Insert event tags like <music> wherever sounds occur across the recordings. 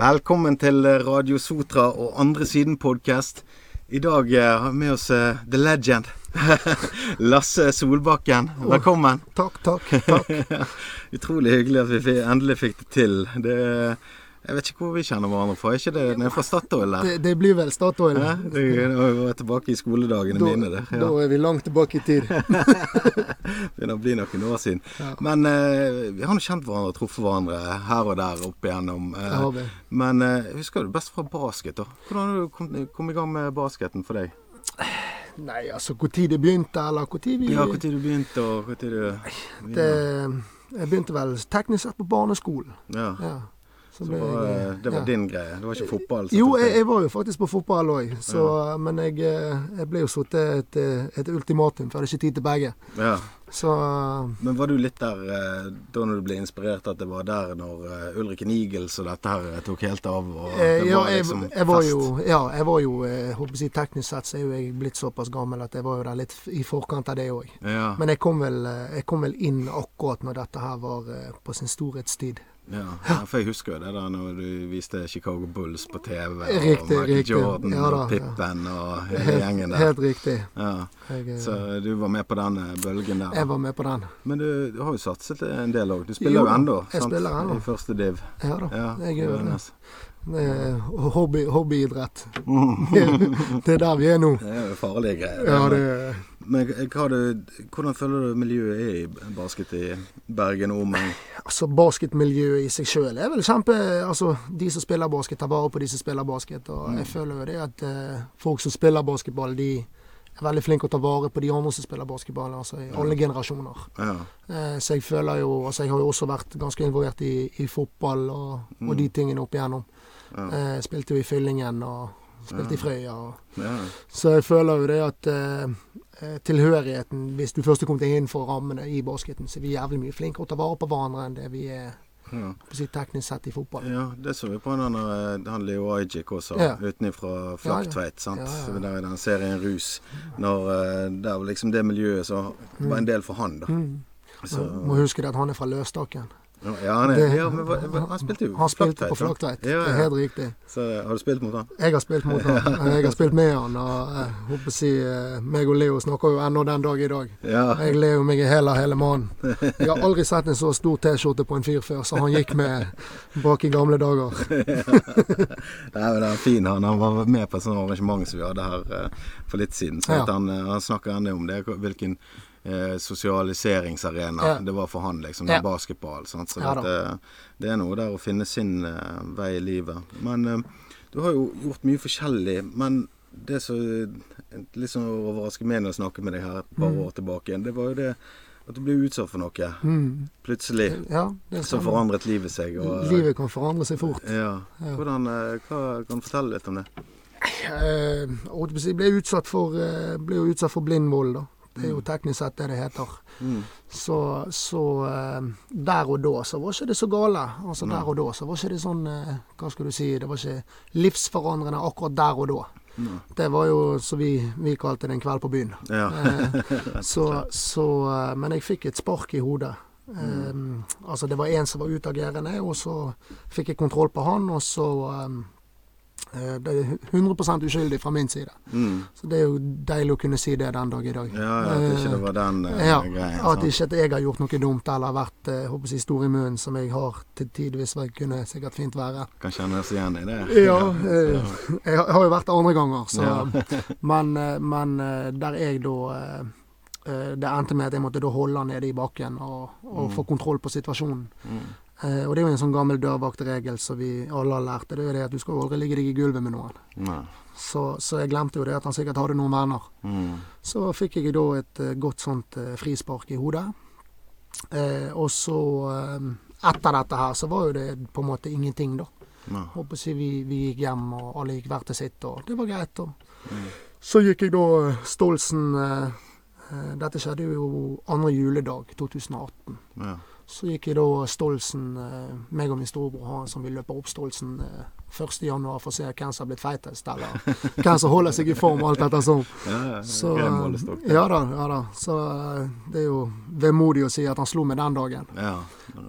Velkommen til Radio Sotra og Andre Siden podkast. I dag eh, har vi med oss eh, The Legend. <laughs> Lasse Solbakken. Velkommen. Takk, takk. takk. <laughs> Utrolig hyggelig at vi endelig fikk det til. Det, jeg vet ikke hvor vi kjenner hverandre fra. Er ikke det nede fra Statoil? der? Det, det blir vel Statoil. Ja, det det var tilbake i skoledagene Da, mine. Det. da er vi langt tilbake i tid. <laughs> Begynner å bli noen år siden. Ja. Men eh, vi har nå kjent hverandre og truffet hverandre her og der opp igjennom. eh, har vi. Men eh, husker du best fra basket, da? Hvordan har du kom, kom i gang med basketen for deg? Nei, altså tid det begynte, eller tid vi Ja, Når du begynte, og når du det, Jeg begynte vel teknisk sett på barneskolen. Ja. Ja. Så Så jeg, eh, det var ja. din greie? Det var ikke fotball? Jo, jeg, jeg var jo faktisk på fotball òg, men jeg, eh, jeg ble jo satt et, et ultimatum, for jeg hadde ikke tid til begge. Ja. Så Men var du litt der eh, da når du ble inspirert, at det var der når Ulrik Nigels og dette her eh, tok helt av? Og eh, det ja, var liksom jeg var fest? jo, ja, jeg var jo eh, håper jeg Teknisk sett så er jo jeg blitt såpass gammel at jeg var jo der litt i forkant av det òg. Ja, Men kom, vel, eh, jeg kom vel inn akkurat når dette her var eh, på sin storhetstid. Ja, ja, for jeg husker jo det da når du viste Chicago Bulls på TV, og Riktig, Michael riktig. Jordan Ja da, og Pippen og hele gjengen der. helt riktig. Ja. Jeg, eh, Så du var med på den eh, bølgen der? jeg var med på den. Men du, du har jo satset en del òg. Du spiller Jo, jo ennå, sant? spiller ennå. I første div. Ja da, Ja, jeg gjør det. Er hobby, hobbyidrett. <laughs> <laughs> det er der vi er nå. Det er jo farlige greier. Ja, det Men du, hvordan føler du miljøet er i basket i Bergen og omegn? Altså, basketmiljøet i seg sjøl er vel kjempe Altså, de som spiller basket, tar vare på de som spiller basket. Og jeg føler jo det at eh, folk som spiller basketball, de er veldig flinke å ta vare på de andre som spiller basketball. Altså i alle generasjoner. Ja. Eh, så jeg føler jo Altså, jeg har jo også vært ganske involvert i, i fotball og, og de tingene opp igjennom. Ja. Eh, spilte jo i Fyllingen og spilte i Frøya. Og, ja. så jeg føler jo det at eh, eh, tilhørigheten, hvis du først er kommet innenfor rammene i basketen, så er vi jævlig mye flinkere å ta vare på hverandre enn det vi er ja. teknisk sett i fotball. Ja, det så vi på den der, han Leo Ajik også, Ja. utenfra Flaktveit. sant? Ja, ja, ja. Der i den serien Rus. Når det Der var liksom det miljøet som var en del for han, da. Mm. Så, Må huske det at han er fra Løstaken. Ja, han, er, Det- ja, men han spilte jo Han spilte på? Flaktveit. Ja, Det er helt riktig. Så har du spilt mot han? Jeg har spilt mot han. <laughs> Jeg har spilt med han. Og jeg håper å si eh, meg og Leo snakker jo ennå den dag i dag. Ja. Jeg ler jo meg i hæl av hele mannen. Jeg har aldri sett en så stor T-skjorte på en fyr før så han gikk med bak i gamle dager. <laughs> Nei, men det er fin han. Han var med på et sånt arrangement som vi hadde her eh, for litt siden. Så Ja. han, eh, han snakker ennå om det, hvilken eh, sosialiseringsarena Ja. det var for han, liksom. Ja. Basketball. Sant? Så Ja eh, det er noe der å finne sin eh, vei i livet. Men eh, du har jo gjort mye forskjellig. Men det som litt sånn overrasker meg når jeg snakker med deg her et par år tilbake det var jo det at du ble utsatt for noe Mm. plutselig. Ja, det Som forandret livet seg. Og, eh, Livet kan forandre seg fort. ja. Hvordan, eh, hva kan du fortelle litt om det? Eh, si, ble, utsatt for, eh, ble jo utsatt for blindvold, da. Det er jo teknisk sett det det heter. Mm. Så, så eh, der og da så var ikke det så gale. Altså Nei. Der og da så var ikke det sånn eh, Hva skal du si Det var ikke livsforandrende akkurat der og da. Nei. Det var jo som vi, vi kalte det en kveld på byen. Ja. Eh, <laughs> så, så Men jeg fikk et spark i hodet. Eh, altså Det var en som var utagerende, og så fikk jeg kontroll på han, og så eh, Det er 100% uskyldig fra min side. Mm. Så det er jo deilig å kunne si det den dag i dag. ja, ja, at ikke det var den uh, Ja, greien. at ikke at jeg har gjort noe dumt eller vært uh, håper jeg, stor i munnen, som jeg har til tidvis kunne sikkert fint være. Kan kjenne oss igjen i det. Ja, Uh, jeg har- jo vært det andre ganger, så Ja. <laughs> Men, eh, men eh, der jeg da eh, eh, Det endte med at jeg måtte holde han nede i bakken og, og få kontroll på situasjonen. Mm. Eh, og det er jo en sånn gammel dørvaktregel som vi alle har lært. Det er jo det at du skal aldri ligge deg i gulvet med noen. Nei. Så, så jeg glemte jo det at han sikkert hadde noen venner. Mm. Så fikk jeg da et eh, godt sånt eh, frispark i hodet. Eh, og så eh, etter dette her så var jo det på en måte ingenting, da. Nei. Håper si vi, vi gikk hjem, og alle gikk hver til sitt, og det var greit. Og Mm. så gikk jeg da Stolsen eh, Dette skjedde jo andre juledag 2018. Ja. Så gikk jeg da Stolsen, eh, meg og min storebror han som vil løpe opp Stolsen eh, 1.1. for å se hvem som har blitt feitest, eller hvem som holder seg i form, alt etter sånn. <laughs> Så, eh, ja da, ja da. Så eh, det er jo vemodig å si at han slo meg den dagen.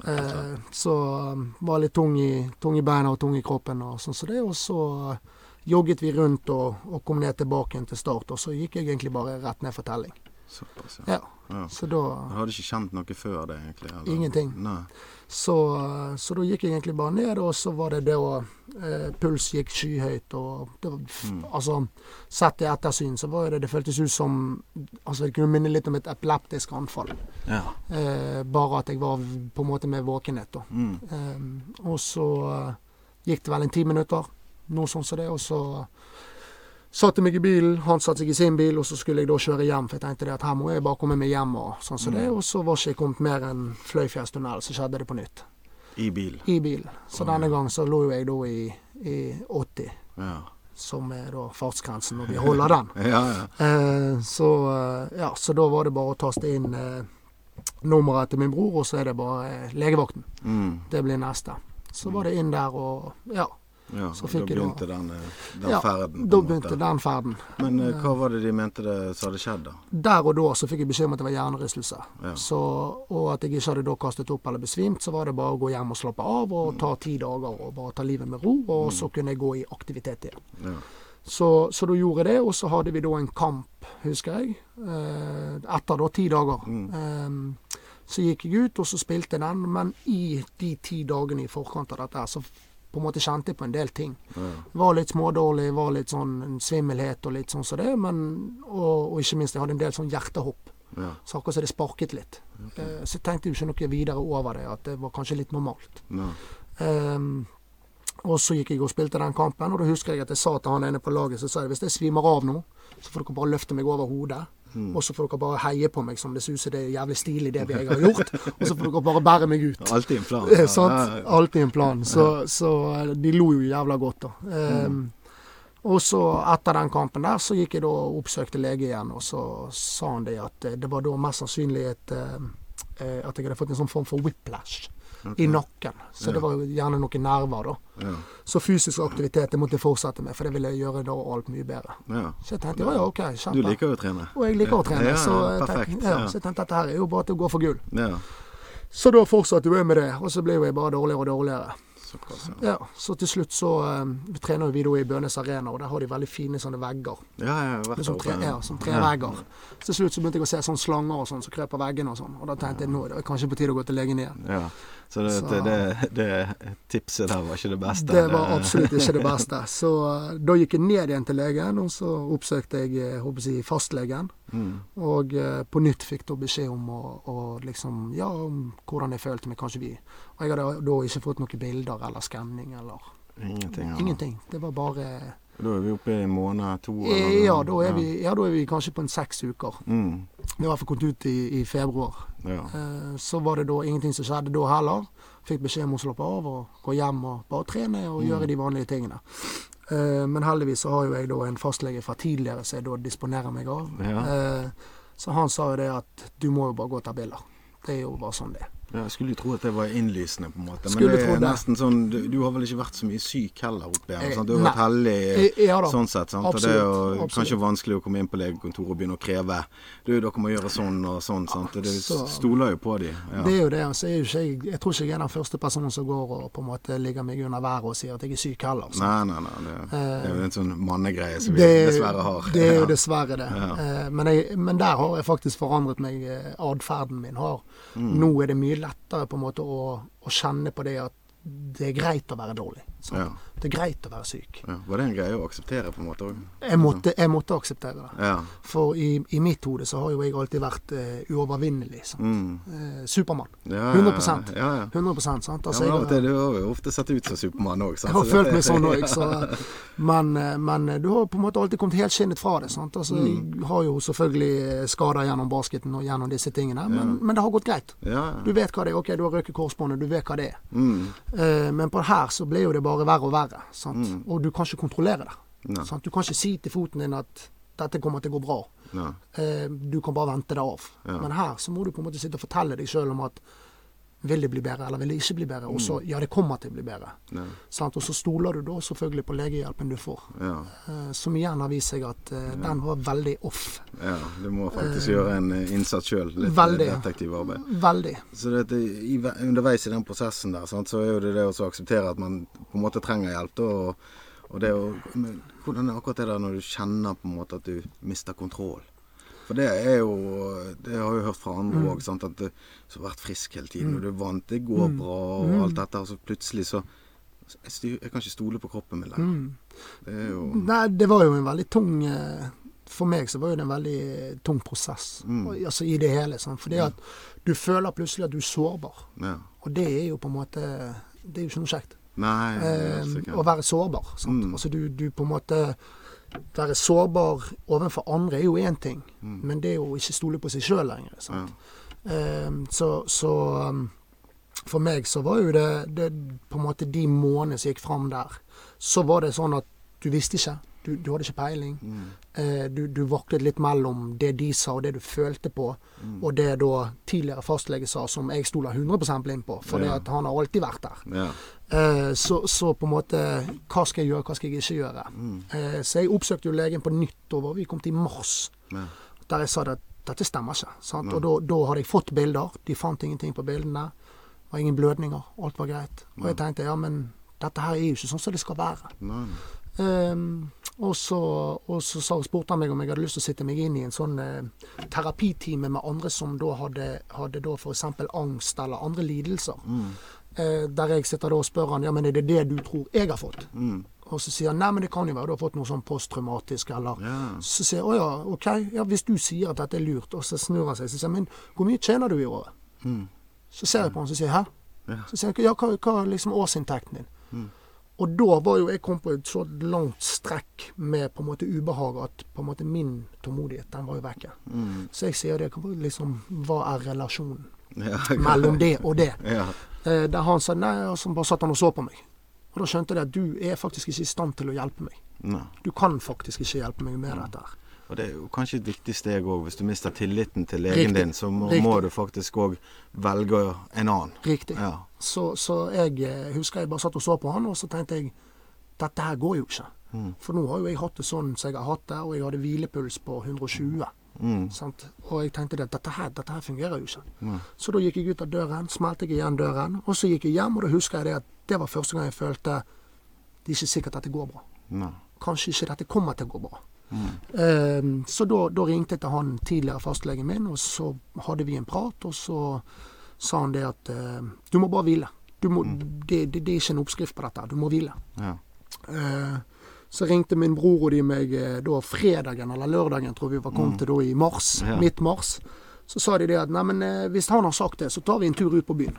Eh, så eh, var litt tung i, tung i beina og tung i kroppen og sånn som det. Og så eh, jogget vi rundt og, og kom ned tilbake til start. Og så gikk jeg egentlig bare rett ned for telling. Såpass, ja. Ja, ja. så da Du hadde ikke kjent noe før det, egentlig? Eller? Ingenting. Så, eh, så da gikk jeg egentlig bare ned, og så var det det å eh, Puls gikk skyhøyt, og det var, Mm. Altså, sett i ettersyn så var det Det føltes ut som Altså, det kunne minne litt om et epileptisk anfall. Ja. Eh, bare at jeg var på en måte med våkenhet, da. Mm. Eh, og så eh, gikk det vel en ti minutter, noe sånt som det, og så satte meg i bilen, han satte seg i sin bil, og så skulle jeg da kjøre hjem, for jeg tenkte det at her må jeg bare komme meg hjem, og sånn som det, og så var ikke jeg kommet mer enn Fløyfjellstunnel, så skjedde det på nytt. I bil. I bil. Så denne gang så lå jo jeg da i, i 80, Ja. som er da fartsgrensen, og vi holder den. <laughs> Ja, ja. Eh, så, eh, ja, så da var det bare å taste inn eh, nummeret til min bror, og så er det bare eh, legevakten. Mm. Det blir neste. Så var det inn der og Ja. Ja. Så og fikk da jeg da- begynte den, eh, den ja ferden. da måte. begynte den ferden. Men uh, hva var det de mente det som hadde skjedd, da? Der og da så fikk jeg beskjed om at det var hjernerystelse. Ja. Så, og at jeg ikke hadde da kastet opp eller besvimt, så var det bare å gå hjem og slappe av og ta ti dager og bare ta livet med ro, og så kunne jeg gå i aktivitet igjen. Ja. Så, så da gjorde jeg det, og så hadde vi da en kamp, husker jeg, eh, etter da ti dager. Eh, så gikk jeg ut, og så spilte jeg den, men i de ti dagene i forkant av dette, så på en måte kjente jeg på en del ting. Ja. Var litt smådårlig, var litt sånn svimmelhet og litt sånn som det, men, og, og ikke minst jeg hadde en del sånn hjertehopp. Ja. Så akkurat som det sparket litt. Eh, så jeg tenkte jo ikke noe videre over det, at det var kanskje litt normalt. Ja. Um, og så gikk jeg og spilte den kampen, og da husker jeg at jeg sa til han ene på laget så sa jeg, hvis jeg svimer av nå, så får dere bare løfte meg over hodet. Og så får dere bare heie på meg som det suser. det er jævlig stilig det jeg har gjort. og så får dere bare bære meg ut. <laughs> Alltid en plan. <laughs> Ja, sant? Alltid en plan. Så, så eh, de lo jo jævla godt, da. Ehm, Og så etter den kampen der, så gikk jeg da og oppsøkte lege igjen, og så sa han det at eh, det var da mest sannsynlig et, eh, at jeg hadde fått en sånn form for whiplash i nakken. Så det var gjerne noen nerver, da. Ja. Så fysisk aktivitet det måtte jeg fortsette med, for det ville jeg gjøre da alt mye bedre. ja. Så jeg tenkte ja, ja, OK, Du liker jo å trene. Og jeg liker å trene, Ja, så, jeg tenkte, ja, ja. så jeg tenkte dette her er jo bare til å gå for gull. Ja. Så da fortsatte jeg med det, og så ble jeg bare dårligere og dårligere. Såpass, ja. Ja, Så til slutt så uh, vi trener vi da i Bønes Arena, og der har de veldig fine sånne vegger. Ja, ja, har vært sånn tre, ja, sånn tre vegger. Så til slutt så begynte jeg å se sånne slanger og sånn som krøp på veggene og sånn. Og da tenkte jeg nå er det kanskje på tide å gå til legen igjen. Ja. Så det, Så- det, det, det tipset der var ikke det beste? Det var absolutt ikke det beste. Så uh, da gikk jeg ned igjen til legen, og så oppsøkte jeg jeg håper jeg, fastlegen. Mm. Og eh, på nytt fikk da beskjed om å, å liksom, ja, om hvordan jeg følte meg. Kanskje vi Og jeg hadde da ikke fått noen bilder eller skanning eller Ingenting. Ja. ingenting. Det var bare Da er vi oppe i en måned, to? Eh, eller Ja, da er, vi, ja, da er vi kanskje på en seks uker. Mm. Vi har i hvert fall kommet ut i, i februar. Ja. Eh, Så var det da ingenting som skjedde da heller. Fikk beskjed om å slappe av og gå hjem og bare trene og gjøre de vanlige tingene. Eh, Men heldigvis så har jo jeg da en fastlege fra tidligere som jeg da disponerer meg av. Ja. Eh, Så han sa jo det at du må jo bare gå og ta bilder. Det er jo bare sånn det er. Ja, jeg skulle jo tro at det var innlysende, på en måte. Men Skulle det er nesten sånn Du, du har vel ikke vært så mye syk heller oppe igjen? Eh, Sant? Du har vært heldig Eh, ja sånn sett. Sant? Og det er jo Absolutt, absolutt. kanskje vanskelig å komme inn på legekontoret og begynne å kreve Du, dere må gjøre sånn og sånn. Sant? Du det Så- stoler jo på de. Ja. Det er jo det. Så er jo ikke jeg, jeg tror ikke jeg er den første personen som går og på en måte ligger meg under været og sier at jeg er syk heller. sant? Nei, nei, nei. Det, det er jo en sånn mannegreie som vi Det- dessverre har. Det er jo <laughs> dessverre det. Ja. Eh, Men, jeg, men der har jeg faktisk forandret meg. eh, Atferden min har. Mm. Nå er det mye lettere på en måte å, å kjenne på det at det er greit å være dårlig. Ja. Det er greit å være syk. Ja. Var det en greie å akseptere, på en måte òg? Jeg jeg måtte akseptere det. Ja. For i, i mitt hode så har jo jeg alltid vært uh, uovervinnelig. Mm. Uh, Supermann. ja. 100 Ja, ja. 100 sant? Altså, men jeg du har jo ofte sett ut som Supermann òg. Jeg har følt meg sånn òg, så <laughs> men, eh, men du har på en måte alltid kommet helskinnet fra det. sant? Altså, Mm. Jeg har jo selvfølgelig skader gjennom basketen og gjennom disse tingene, men, men det har gått greit. Ja. Du vet hva det er. Ok, du har røket korsbåndet, du vet hva det er. Mm. Uh, men på det her så ble jo det bare verre og verre. Mm. Og du kan ikke kontrollere det. Sant? Du kan ikke si til foten din at dette kommer til å gå bra. Eh, du kan bare vente det av. Ja. Men her så må du på en måte sitte og fortelle deg sjøl om at Vil det bli bedre, eller vil det ikke bli bedre? Og så ja, det kommer til å bli bedre. Ja. Og så stoler du da selvfølgelig på legehjelpen du får. Ja. Eh, som igjen har vist seg at eh, den var veldig off. ja. Du må faktisk gjøre en innsats sjøl. Litt Veldig. detektiv arbeid. Veldig. Så det, i, underveis i den prosessen der, sant, så er jo det det å akseptere at man på en måte trenger hjelp. Da, og, og det å, men hvordan er akkurat det der når du kjenner på en måte at du mister kontroll? For det er jo Det har jeg hørt fra andre Mm. at du har vært frisk hele tiden. Og du er vant, det går bra og alt dette, og så plutselig så jeg, styr, jeg kan ikke stole på kroppen min lenger. Mm. Det er jo Nei, det var jo en veldig tung eh, For meg så var det en veldig tung prosess. Mm. Altså i det hele. Sånn, Fordi at du føler plutselig at du er sårbar. Ja. Og det er jo på en måte Det er jo ikke noe kjekt. Nei, Eh, å være sårbar. Sant? Mm. Altså du, du på en måte Være sårbar overfor andre er jo én ting, Mm. men det er jo ikke stole på seg sjøl lenger. Sant? Eh, så så um, for meg så var jo det, det på en måte de månedene som gikk fram der, så var det sånn at du visste ikke. Du, du hadde ikke peiling. Mm. Eh, du, du vaklet litt mellom det de sa og det du følte på, Mm. og det da tidligere fastlege sa, som jeg stoler 100% blind på, for Ja. han har alltid vært der. Ja. Eh, så, så på en måte Hva skal jeg gjøre, hva skal jeg ikke gjøre? Mm. Eh, så jeg oppsøkte jo legen på nytt over. Vi kom til mars, Ja. der jeg sa at dette stemmer ikke. Sant? Og da, da hadde jeg fått bilder. De fant ingenting på bildene. Det var ingen blødninger. Alt var greit. Og jeg tenkte ja, men dette her er jo ikke sånn som det skal være. Nei. Ehm, og så, og så spurte han meg om jeg hadde lyst til å sitte meg inn i en sånn eh, terapitime med andre som da hadde, hadde da f.eks. angst eller andre lidelser. Mm. Eh, der jeg sitter da og spør han ja, men er det det du tror jeg har fått. Mm. Og så sier han nei, men det kan jo være du har fått noe sånn posttraumatisk eller yeah. Så sier jeg å ja, OK, ja, hvis du sier at dette er lurt, og så snur han seg så sier men hvor mye tjener du i året? Mm. Så ser jeg på han og sier hæ? Yeah. Så sier han ja, hva, hva er liksom årsinntekten din? Og da var jo jeg kommet på et så langt strekk med på en måte ubehag at på en måte min tålmodighet, den var jo vekke. Mm. Så jeg sier det, liksom, hva er relasjonen <laughs> Ja. mellom det og det? <laughs> Ja. Eh, der han sa nei, og så bare satt han og så på meg. Og da skjønte jeg at du er faktisk ikke i stand til å hjelpe meg. Nei. Du kan faktisk ikke hjelpe meg med dette her. Og det er jo kanskje et viktig steg òg. Hvis du mister tilliten til legen Riktig. din, så må, må du faktisk òg velge en annen. Riktig. Ja. Så, så jeg eh, husker jeg bare satt og så på han, og så tenkte jeg dette her går jo ikke. Mm. For nå har jo jeg hatt det sånn som jeg har hatt det, og jeg hadde hvilepuls på 120. Mm. Sant? Og jeg tenkte at dette her, dette her fungerer jo ikke. Mm. Så da gikk jeg ut av døren, smelte jeg igjen døren, og så gikk jeg hjem, og da husker jeg det at det var første gang jeg følte det er ikke sikkert at det går bra. Nei. Kanskje ikke dette kommer til å gå bra. Mm. Eh, så da, da ringte jeg til han tidligere fastlegen min, og så hadde vi en prat, og så sa han det at uh, du må bare hvile. Du må, det, det, det er ikke en oppskrift på dette, du må hvile. Ja. Uh, så ringte min bror og de meg eh, da fredagen eller lørdagen, tror vi var kommet til da i mars, Ja. midt mars. Så sa de det at nei, men eh, hvis han har sagt det, så tar vi en tur ut på byen.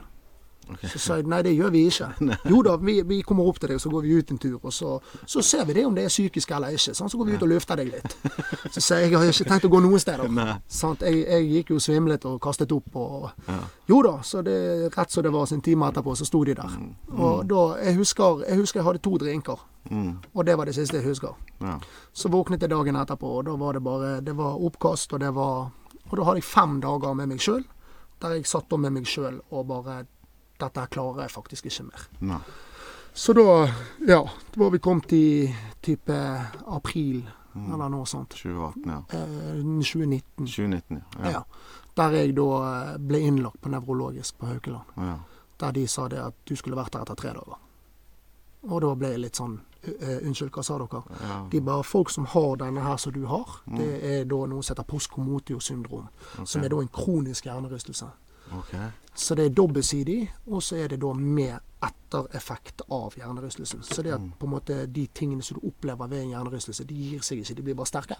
Ok. Så sa jeg nei, det gjør vi ikke. <laughs> Jo da, vi, vi kommer opp til deg, så går vi ut en tur. Og så, så ser vi det om det er psykisk eller ikke. Sånn, Så går vi ut og løfter deg litt. Så sa jeg jeg har ikke tenkt å gå noen steder. Sånn, Jeg, jeg gikk jo svimlet og kastet opp. Og, Ja. jo da, så det, rett som det var, sin en time etterpå, så sto de der. Og da, jeg husker, jeg husker jeg hadde to drinker. Mm. Og det var det siste jeg husker. Ja. Så våknet jeg dagen etterpå, og da var det bare Det var oppkast, og det var Og da hadde jeg fem dager med meg sjøl, der jeg satt om med meg sjøl og bare Dette klarer jeg faktisk ikke mer. Nei. Så da, ja Da var vi kommet i type april, eller noe sånt. 2018, ja. Eh, 2019. 2019, ja. Ja. Der jeg da eh, ble innlagt på nevrologisk på Haukeland. ja. Der de sa det at du skulle vært der etter tre dager. Og da ble jeg litt sånn Unnskyld, hva sa dere? ja. De bare Folk som har denne her som du har, Mm. det er da noe som heter postkomotio-syndrom. Som er da en kronisk hjernerystelse. Ok. Så det er dobbeltsidig, og så er det da med ettereffekt av hjernerystelsen. Så det at Mm. på en måte de tingene som du opplever ved en hjernerystelse, de gir seg ikke, de blir bare sterke.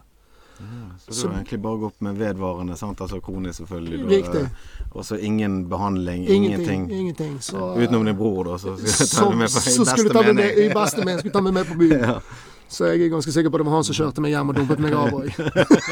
Så du Så- har egentlig bare gått med vedvarende, sant? altså kronisk selvfølgelig. Riktig. Og så ingen behandling, Ingenting. ingenting. Så, Utenom din bror, da, så skal jeg ta med på i skulle beste ta med meg, i beste mening skulle ta meg på byen. <laughs> Ja. Så jeg er ganske sikker på det var han som kjørte meg hjem og dumpet meg av òg.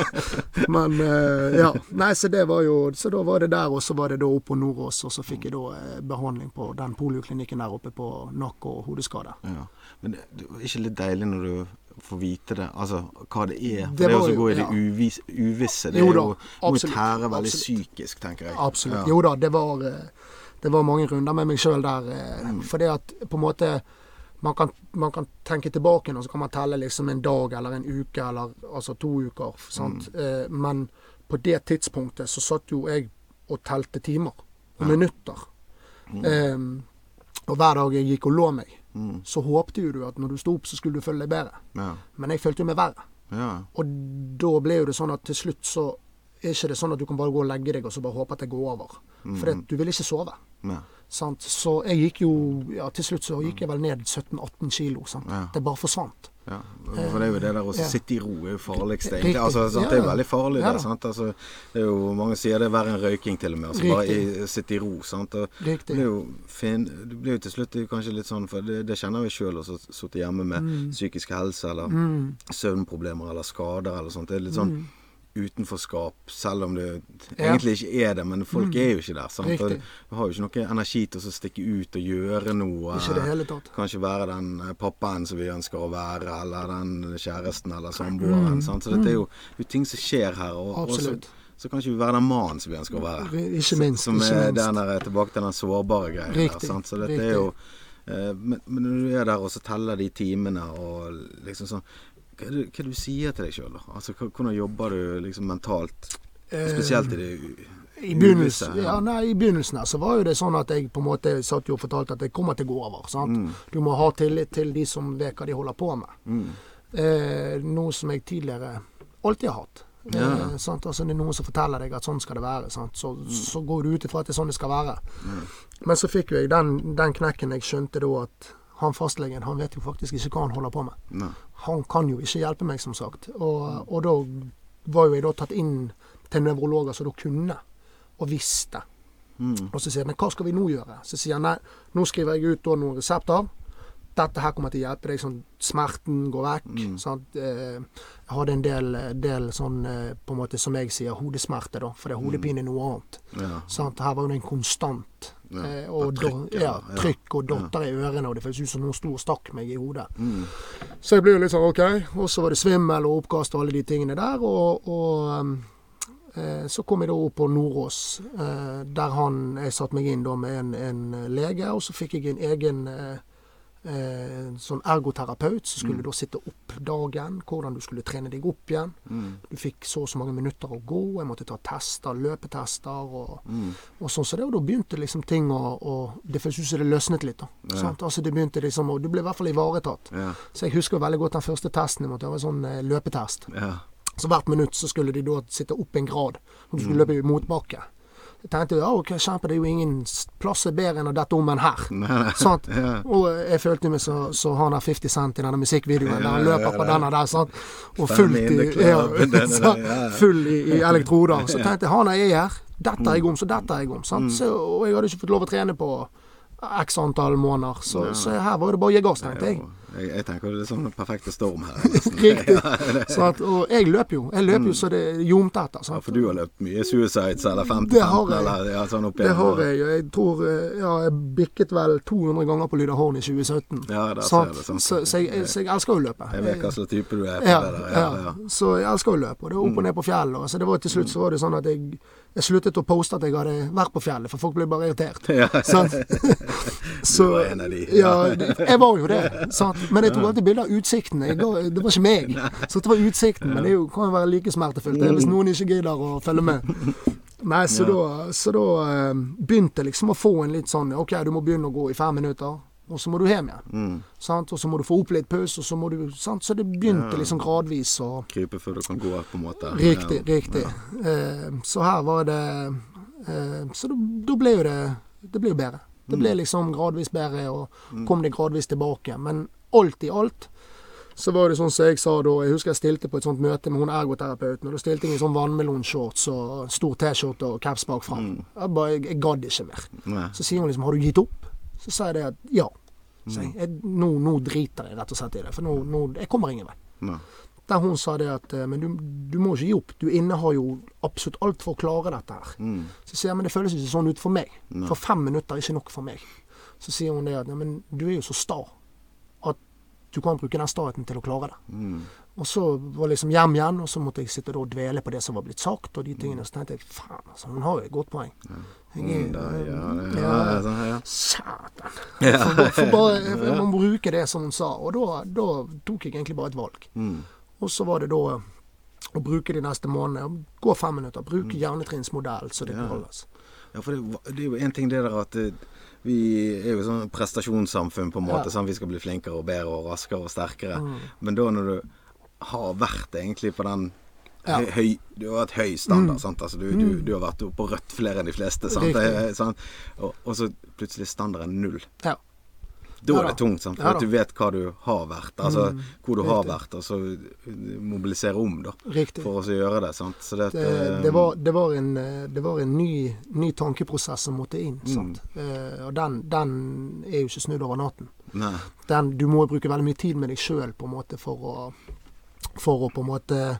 <laughs> Men eh, ja. Nei, så det var jo Så da var det der, og så var det da opp på Nordås, og så fikk jeg da eh, behandling på den polioklinikken der oppe på nakke og hodeskade. Ja. Men det er ikke litt deilig når du får vite det, altså hva det er? For Det det, å gå i det ja. uvis, uvisse. Det Jo er jo, må tære veldig absolutt. psykisk, tenker jeg. Absolutt. Ja. Jo da, det var eh, det var mange runder med meg sjøl der. for det at på en måte man kan, man kan, tenke tilbake og så kan man telle liksom en dag eller en uke eller altså to uker. sant? Eh, men på det tidspunktet så satt jo jeg og telte timer og minutter. Eh, og hver dag jeg gikk og lå meg, så håpte jo du at når du sto opp, så skulle du føle deg bedre. Ja. Men jeg følte jo meg verre. Ja. Og da ble jo det sånn at til slutt så er ikke det sånn at du kan bare gå og legge deg og så bare håpe at det går over. For du vil ikke sove. Ja. Sant? Så jeg gikk jo ja, Til slutt så gikk jeg vel ned 17-18 kilo. Ja. Det bare forsvant. Ja, for det er jo det der å Ja. sitte i ro er jo farligste. Egentlig. Altså? Det er jo veldig farlig. Ja sant? Altså, det er jo, mange sier det er verre enn røyking til og med. Altså, bare i, sitte i ro. Sant? Og Riktig. det blir jo fin, du blir jo til slutt kanskje litt sånn, for det, det kjenner vi sjøl også, sitte hjemme med Mm. psykisk helse eller søvnproblemer eller skader eller sånt. Det er litt sånn Mm. Utenforskap, selv om det Ja. egentlig ikke er det. Men folk er jo ikke der. Sant? Du har jo ikke noe energi til å stikke ut og gjøre noe. Ikke det hele tatt. Kanskje være den eh, pappaen som vi ønsker å være, eller den kjæresten eller samboeren. sant? Så dette er jo, det er jo ting som skjer her. Og, og så, Absolutt. så kan ikke vi være den mannen som vi ønsker å være. Ikke minst. Som ikke er minst. der, tilbake til den sårbare greia der. Sant? Så dette riktig. er jo eh, men, men når du er der og så teller de timene og liksom sånn Hva er det hva du sier til deg sjøl, da? Altså, hvordan jobber du liksom mentalt? Spesielt i det Eh, I begynnelsen, ja, nei, I begynnelsen her så var jo det sånn at jeg på en måte satt jo og fortalte at det kommer til å gå over. sant? Mm. Du må ha tillit til de som vet hva de holder på med. Eh, noe som jeg tidligere alltid har hatt. Ja. Eh? Altså, det er noen som forteller deg at sånn skal det være. Sant? Så, så går du ut ifra at det er sånn det skal være. Men så fikk jo jeg den, den knekken jeg skjønte da at han fastlegen han vet jo faktisk ikke hva han holder på med. Nei. Han kan jo ikke hjelpe meg, som sagt. Og, og da var jo jeg da tatt inn til nevrologer som da kunne, og visste. Og så sier jeg men hva skal vi nå gjøre? Så sier han nei, nå skriver jeg ut da noen resepter. Dette her kommer til å hjelpe deg sånn smerten går vekk. Sant? Eh, Jeg hadde en del, del sånn eh, på en måte som jeg sier hodesmerte, da. For det er hodepine er noe annet. Ja. Sant? Her var det en konstant. Ja, Eh, og trykk, ja, trykk og dotter i ørene, og det føltes ut som noen sto og stakk meg i hodet. Mm. Så jeg ble jo litt sånn OK. Og så var det svimmel og oppkast og alle de tingene der. Og, og eh, så kom jeg da opp på Nordås, eh, der han Jeg satte meg inn da med en, en lege, og så fikk jeg en egen eh, eh, sånn ergoterapeut som skulle da sitte opp dagen, hvordan du skulle trene deg opp igjen. Du fikk så og så mange minutter å gå, jeg måtte ta tester, løpetester og, og sånn. Så det, og da begynte liksom ting å, å Det føles ut som det løsnet litt. da. Sant? Altså det begynte liksom, og Du ble i hvert fall ivaretatt. Ja. Så jeg husker veldig godt den første testen jeg måtte ha, var en sånn eh, løpetest. Ja. Så hvert minutt så skulle de da sitte opp en grad, og du skulle løpe i motbakke. Jeg tenkte ja, ok, kjempe, det er jo ingen s- plass er bedre enn å dette om enn her. <laughs> Sant? Ja. Og jeg følte meg så, så han har 50 Cent i denne musikkvideoen, der han ja, løper på denne der, sant. Og fullt i, <laughs> ja, full i, i elektroder. Så <laughs> tenkte jeg han er her, dette er jeg om, så dette er jeg om. Mm. Sant? Så, og jeg hadde ikke fått lov å trene på x antall måneder, så, så her var det bare å gi gass, tenkte jeg. Jeg, jeg tenker det er sånn perfekte storm her. <laughs> Riktig. At, Og jeg løper jo. Jeg løper jo så det ljomte etter. Ja, for du har løpt mye suicides eller 50 Det har jeg. eller ja, sånn Det har jeg. Jeg tror eh, ja, jeg bikket vel 200 ganger på Lydahorn i 2017. Ja, der ser det, sant. Så, så, jeg, så jeg elsker å løpe. Jeg vet hva slags type du er på ja, det der. Ja, ja. Mm. Så jeg elsker å løpe. Og det er opp og ned på fjellet. Så det var til slutt så var det sånn at jeg, jeg sluttet å poste at jeg hadde vært på fjellet, for folk ble bare irritert. <laughs> Ja. Så, <laughs> du var en av de. Ja, jeg var jo det. Sant? Men jeg tok alltid bilde av utsikten. Ga- det var ikke meg. Så det var utsikten. Men det jo, kan jo være like smertefullt hvis noen ikke gidder å følge med. Nei, så da, så da eh, begynte jeg liksom å få en litt sånn OK, du må begynne å gå i fem minutter, og så må du hjem igjen. Sant? Og så må du få opp litt pause, og så må du sant? Så det begynte liksom gradvis å Krype før du kan gå, på en måte. Riktig, riktig. Eh, så her var det eh, Så da, ble jo det Det ble jo bedre. Det ble liksom gradvis bedre, og kom det gradvis tilbake. Men alt i alt så var det sånn som jeg sa da Jeg husker jeg stilte på et sånt møte med hun ergoterapeuten. Og da stilte jeg i sånn vannmelonshorts og stor T-skjorte og caps bak fram. Jeg, bare, jeg, jeg gadd ikke mer. Så sier hun liksom 'Har du gitt opp?' Så sa jeg det at ja. Så jeg, jeg, nå, nå driter jeg rett og slett i det. For nå, nå Jeg kommer ingen vei. Nei. Der hun sa det at eh, Men du, du må ikke gi opp. Du innehar jo absolutt alt for å klare dette her. Mm. Så sier jeg men det føles ikke sånn ut for meg. For fem minutter er ikke nok for meg. Så sier hun det at men du er jo så sta at du kan bruke den staheten til å klare det. Mm. Og så var liksom hjem igjen, og så måtte jeg sitte og dvele på det som var blitt sagt, og de tingene. Så tenkte jeg faen, altså, hun har jo et godt poeng. Jeg, ja. Satan! <laughs> Man For, bare- for bare, <laughs> må bruke det som hun sa. Og da, da tok jeg egentlig bare et valg. Mm. Og så var det da å bruke de neste månedene. Gå fem minutter. Bruke Mm. hjernetrinnsmodell, så det Ja. holdes Ja, for det, det er jo en ting det der at eh, vi er jo sånn prestasjonssamfunn på en måte. Ja. Sånn, vi skal bli flinkere og bedre og raskere og sterkere. Mm. Men da når du har vært egentlig på den Ja. høy, Du har hatt høy standard. Mm. Sant? Altså, du, du, du har vært på rødt flere enn de fleste. Sant? Og, og så plutselig standarden null. Ja. Da er det tungt, sant? for Ja at du vet hva du har vært. Altså Mm, hvor du har vært, og så mobilisere om, da. Riktig. For å gjøre det. Sant? Så det, Det, eh, det, var, det var en, eh, det var en ny, ny tankeprosess som måtte inn. Mm. Sant? Eh, og den, den er jo ikke snudd over natten. Den, du må bruke veldig mye tid med deg sjøl for å, for å på en måte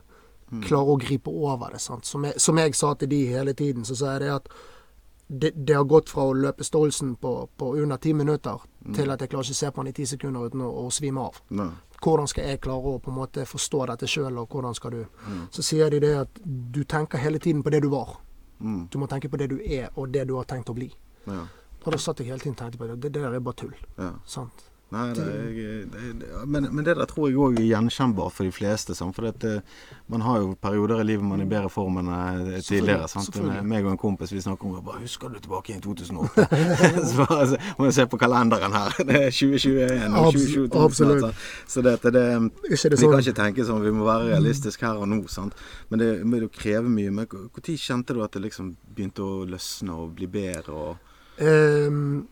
Mm. klare å gripe over det. Som, jeg, som jeg sa til de hele tiden, så sa jeg det at det, det har gått fra å løpe Stolsen på, på under ti minutter Mm. til at jeg klarer ikke å se på han i ti sekunder uten å, å svime av. Ne. Hvordan skal jeg klare å på en måte forstå dette sjøl, og hvordan skal du Mm. Så sier de det at du tenker hele tiden på det du var. Mm. Du må tenke på det du er, og det du har tenkt å bli. Ja. Og da satt jeg hele tiden og tenkte på. Det, det der er bare tull. ja. Sant? Nei, det, det, det, men, men det der tror jeg òg er gjenkjennbart for de fleste. Sant? For eh, man har jo perioder i livet man er i bedre form enn eh, tidligere. Sant? Meg og en kompis vi snakker om bare, Husker du tilbake i <laughs> 2008? <laughs> så bare, må jeg se på kalenderen her. Det er 2021 og 2022. absolutt. sant? Så det, det, det vi sånn? kan ikke tenke sånn, vi må være realistiske her og nå. Sant? Men det må jo kreve mye. Men Når kjente du at det liksom begynte å løsne og bli bedre? Og, Ehm,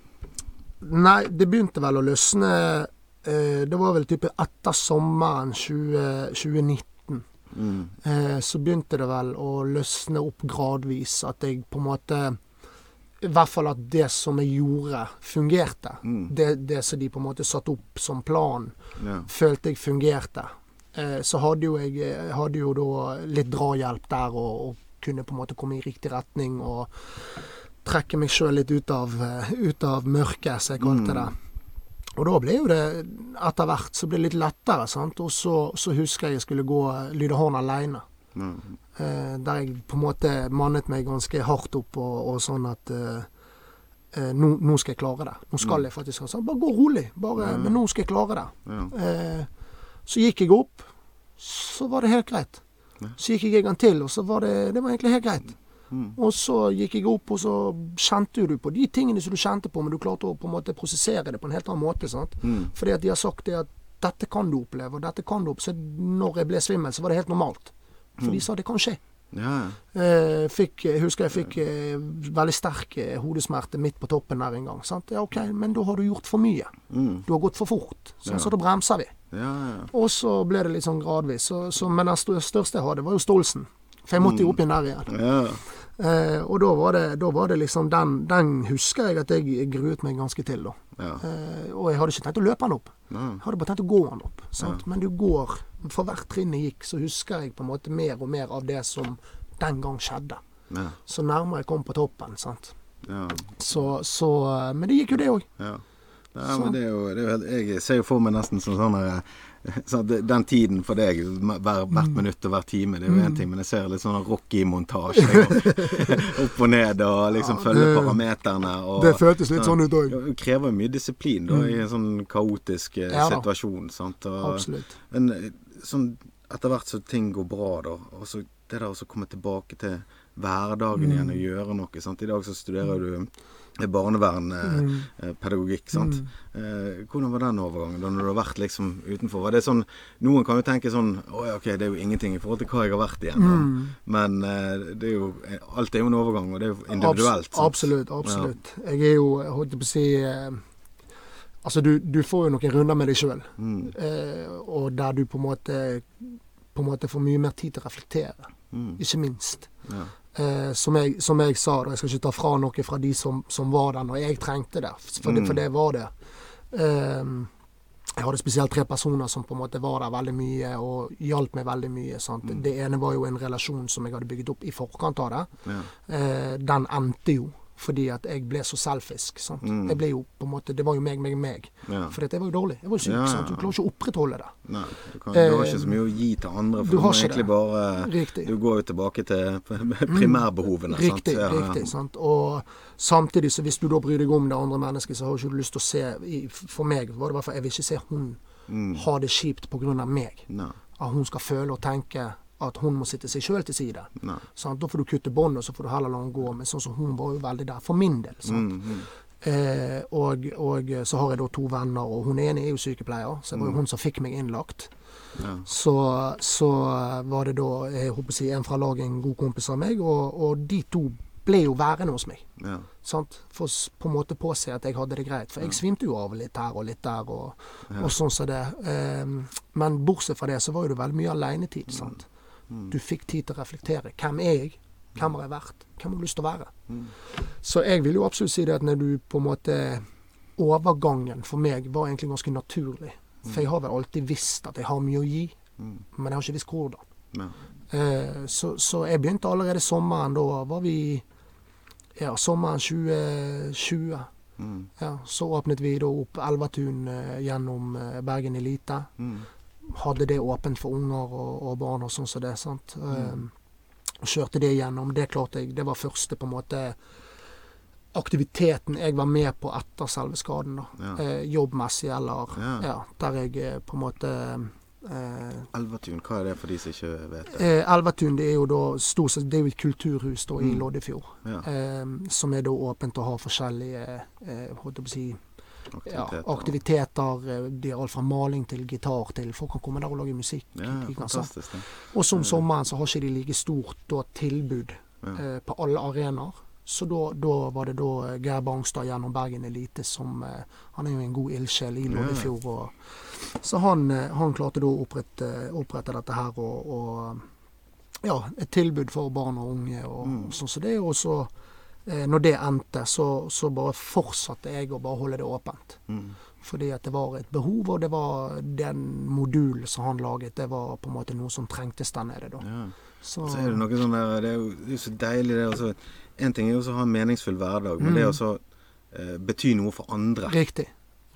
nei, det begynte vel å løsne eh, Det var vel type etter sommeren 20, 2019. mm, Eh, så begynte det vel å løsne opp gradvis. At jeg på en måte I hvert fall at det som jeg gjorde, fungerte. Mm. Det, det som de på en måte satte opp som plan, yeah. følte jeg fungerte. Eh, så hadde jo jeg jeg hadde jo da litt drahjelp der, og, og kunne på en måte komme i riktig retning og trekke meg sjøl litt ut av, eh, ut av mørket, som jeg kalte det. Og da ble jo det etter hvert så ble det litt lettere, sant. Og så, så husker jeg jeg skulle gå Lydehorn aleine. Mm. Eh, der jeg på en måte mannet meg ganske hardt opp og, og sånn at eh, eh, nå, nå skal jeg klare det. Nå skal jeg faktisk sånn, Bare gå rolig. Bare, Men nå skal jeg klare det. Ja. Eh, så gikk jeg opp, så var det helt greit. Så gikk jeg en gang til, og så var det, det var egentlig helt greit. Mm. Og så gikk jeg opp, og så kjente du på de tingene som du kjente på, men du klarte å på en måte prosessere det på en helt annen måte. sant? Mm. Fordi at de har sagt det at dette kan du oppleve, og dette kan du oppleve. Så når jeg ble svimmel, så var det helt normalt. For Mm. de sa det kan skje. Ja. Eh, fikk, jeg husker jeg fikk eh, veldig sterk eh, hodesmerte midt på toppen der en gang. Sant? Ja, OK, men da har du gjort for mye. Mm. Du har gått for fort. Sånn, Ja. så da bremser vi. Ja. Og så ble det litt sånn gradvis. Så, så, men den største jeg hadde, var jo Stolsen. For jeg måtte jo opp igjen der igjen. Ja, Eh, og da var, det, da var det liksom den, den husker jeg at jeg gruet meg ganske til, da. ja. Eh, og jeg hadde ikke tenkt å løpe den opp. Nei. Jeg hadde bare tenkt å gå den opp. Sant? Men du går For hvert trinn jeg gikk, så husker jeg på en måte mer og mer av det som den gang skjedde. ja. Så nærmere jeg kom på toppen. Sant? ja. Så, så eh, Men det gikk jo, det òg. ja. Det er jo, det er jo Jeg ser jo for meg nesten som sånn at <laughs> Den tiden for deg, hver, hvert Mm. minutt og hver time, det er jo én ting, men jeg ser litt sånn Rocky-montasje. <laughs> Opp og ned og liksom Ja, følge parameterne. Og, Det føltes litt sånn ut òg. Det krever mye disiplin da, i en sånn kaotisk eh, Ja situasjon. Sant? Og, Absolutt. Men eh, sånn etter hvert så ting går bra, da, og så det der å komme tilbake til hverdagen igjen og Mm. gjøre noe. Sant? I dag så studerer du barnevernpedagogikk. Mm. sant? Eh, hvordan var den overgangen da når du har vært liksom utenfor? Var det sånn, Noen kan jo tenke sånn Å ja, ok, det er jo ingenting i forhold til hva jeg har vært igjennom. Mm. Men eh, det er jo alt er jo en overgang, og det er jo individuelt. Abs absolutt. absolutt. Absolutt. Jeg er jo, jeg holdt på å si eh, Altså, du, du får jo noen runder med deg sjøl, Mm, eh, og der du på en måte på en måte får mye mer tid til å reflektere, mm, ikke minst. ja. Eh, som, jeg, som jeg sa, da, jeg skal ikke ta fra noe fra de som, som var der når jeg trengte det, for, det, Mm. for det var det. Eh, jeg hadde spesielt tre personer som på en måte var der veldig mye og hjalp meg veldig mye. Sant? Det ene var jo en relasjon som jeg hadde bygget opp i forkant av det. ja. Eh, den endte jo Fordi at jeg ble så selfisk. sant? Jeg ble jo på en måte, Det var jo meg, meg, meg. Mm. Ja. At jeg var jo dårlig. Jeg var jo syk. Ja, sant? Du klarer ikke å opprettholde det. Nei, du, kan, du har ikke så mye å gi til andre, du for du, har egentlig det. bare Riktig. Du går jo tilbake til <laughs> primærbehovene. Riktig. sant? Riktig, sant? Og samtidig, så hvis du da bryr deg om det andre mennesket, så har du ikke lyst til å se For meg var det i hvert fall Jeg vil ikke se hun Mm. ha det kjipt pga. meg. Nei, At hun skal føle og tenke at hun må sitte seg sjøl til side. Da får du kutte bånd, og så får du heller la henne gå. Men sånn som hun var jo veldig der, for min del. Mm, mm. Eh, og, og så har jeg da to venner, og hun ene er jo sykepleier, så det var jo hun som fikk meg innlagt. Ja. Så, så var det da jeg håper å si, en fra laget, en god kompis av meg, og, og de to ble jo værende hos meg. Ja. For på en måte påse at jeg hadde det greit. For jeg svimte jo av litt her og litt der, og, og sånn som det. Ehm, men bortsett fra det, så var jo det veldig mye alenetid. Sant? Du fikk tid til å reflektere. Hvem er jeg? Hvem har jeg vært? Hvem har jeg lyst til å være? Så jeg vil jo absolutt si det at når du på en måte Overgangen for meg var egentlig ganske naturlig. For jeg har vel alltid visst at jeg har mye å gi, men jeg har ikke visst hvordan. Ja. Eh, så, så jeg begynte allerede sommeren. Da var vi Ja, sommeren 2020. Mm. Ja, så åpnet vi da opp Elvatun eh, gjennom eh, Bergen Elite. Mm. Hadde det åpent for unger og, og barn og sånn som det. sant? Mm. Um, kjørte det gjennom. Det klarte jeg. Det var første på en måte aktiviteten jeg var med på etter selve skaden. da. Ja. Eh, jobbmessig eller Ja. ja. Der jeg eh, på en måte eh, Elvatun, hva er det for de som ikke vet det? Eh, Elvatun det er jo da stort sett, det er jo et kulturhus da, i Mm. Loddefjord. Ja, Eh, som er da åpent og har forskjellige eh, holdt jeg på å si, ja, aktiviteter. Det er alt fra maling til gitar til Folk kan komme der og lage musikk. Ja, fantastisk. det. Og som sommeren så har ikke de like stort da, tilbud Ja. eh, på alle arenaer. Så da, da var det da eh, Geir Bangstad gjennom Bergen Elite som eh, Han er jo en god ildsjel i Loddefjord. Og, så han, eh, han klarte da å opprette, opprette dette her og, og ja, et tilbud for barn og unge og, Mm. sånn som det. Og så, eh, når det endte, så, så bare fortsatte jeg å bare holde det åpent. Mm. Fordi at det var et behov, og det var den modulen som han laget, det var på en måte noe som trengtes der nede. da. Ja. Så, Så er det noe sånn der Det er jo, så deilig, det. Altså, en ting er jo å ha en meningsfull hverdag, men Mm. det å eh, bety noe for andre. Riktig.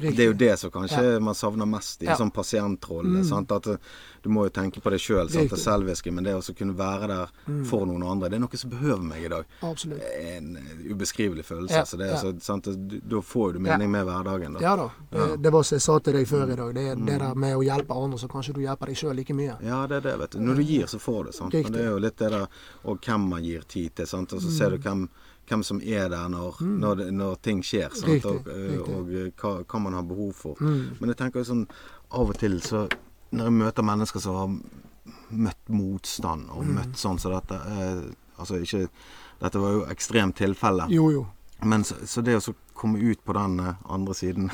Riktig. Det er jo det som kanskje man savner mest i Ja. en sånn pasientrolle. Mm. Sant? At eh, du må jo tenke på det sjøl, det Riktig. selviske, men det å kunne være der Mm. for noen andre, det er noe som behøver meg i dag. Absolutt. Det en eh, ubeskrivelig følelse. Ja, Så det er ja. så, sant? Da får du mening med hverdagen. Da. Ja da. Det, det var som jeg sa til deg før i dag. Det, Mm. det der med å hjelpe andre, så kanskje du hjelper deg sjøl like mye. Ja, det er det, vet du. Når du gir, så får du. sant? Men Og det er jo litt det der Og hvem man gir tid til. sant? Og så ser du hvem, hvem som er der når, når, det, når ting skjer. sant? Mm. Og, eh, riktig. og eh, hva, hva man har behov for. Mm. Men jeg tenker sånn av og til så Når jeg møter mennesker som har møtt motstand og Mm. møtt sånn som dette eh, Altså ikke Dette var jo ekstremt tilfelle. Jo, jo. Men så, så det å komme ut på den eh, andre siden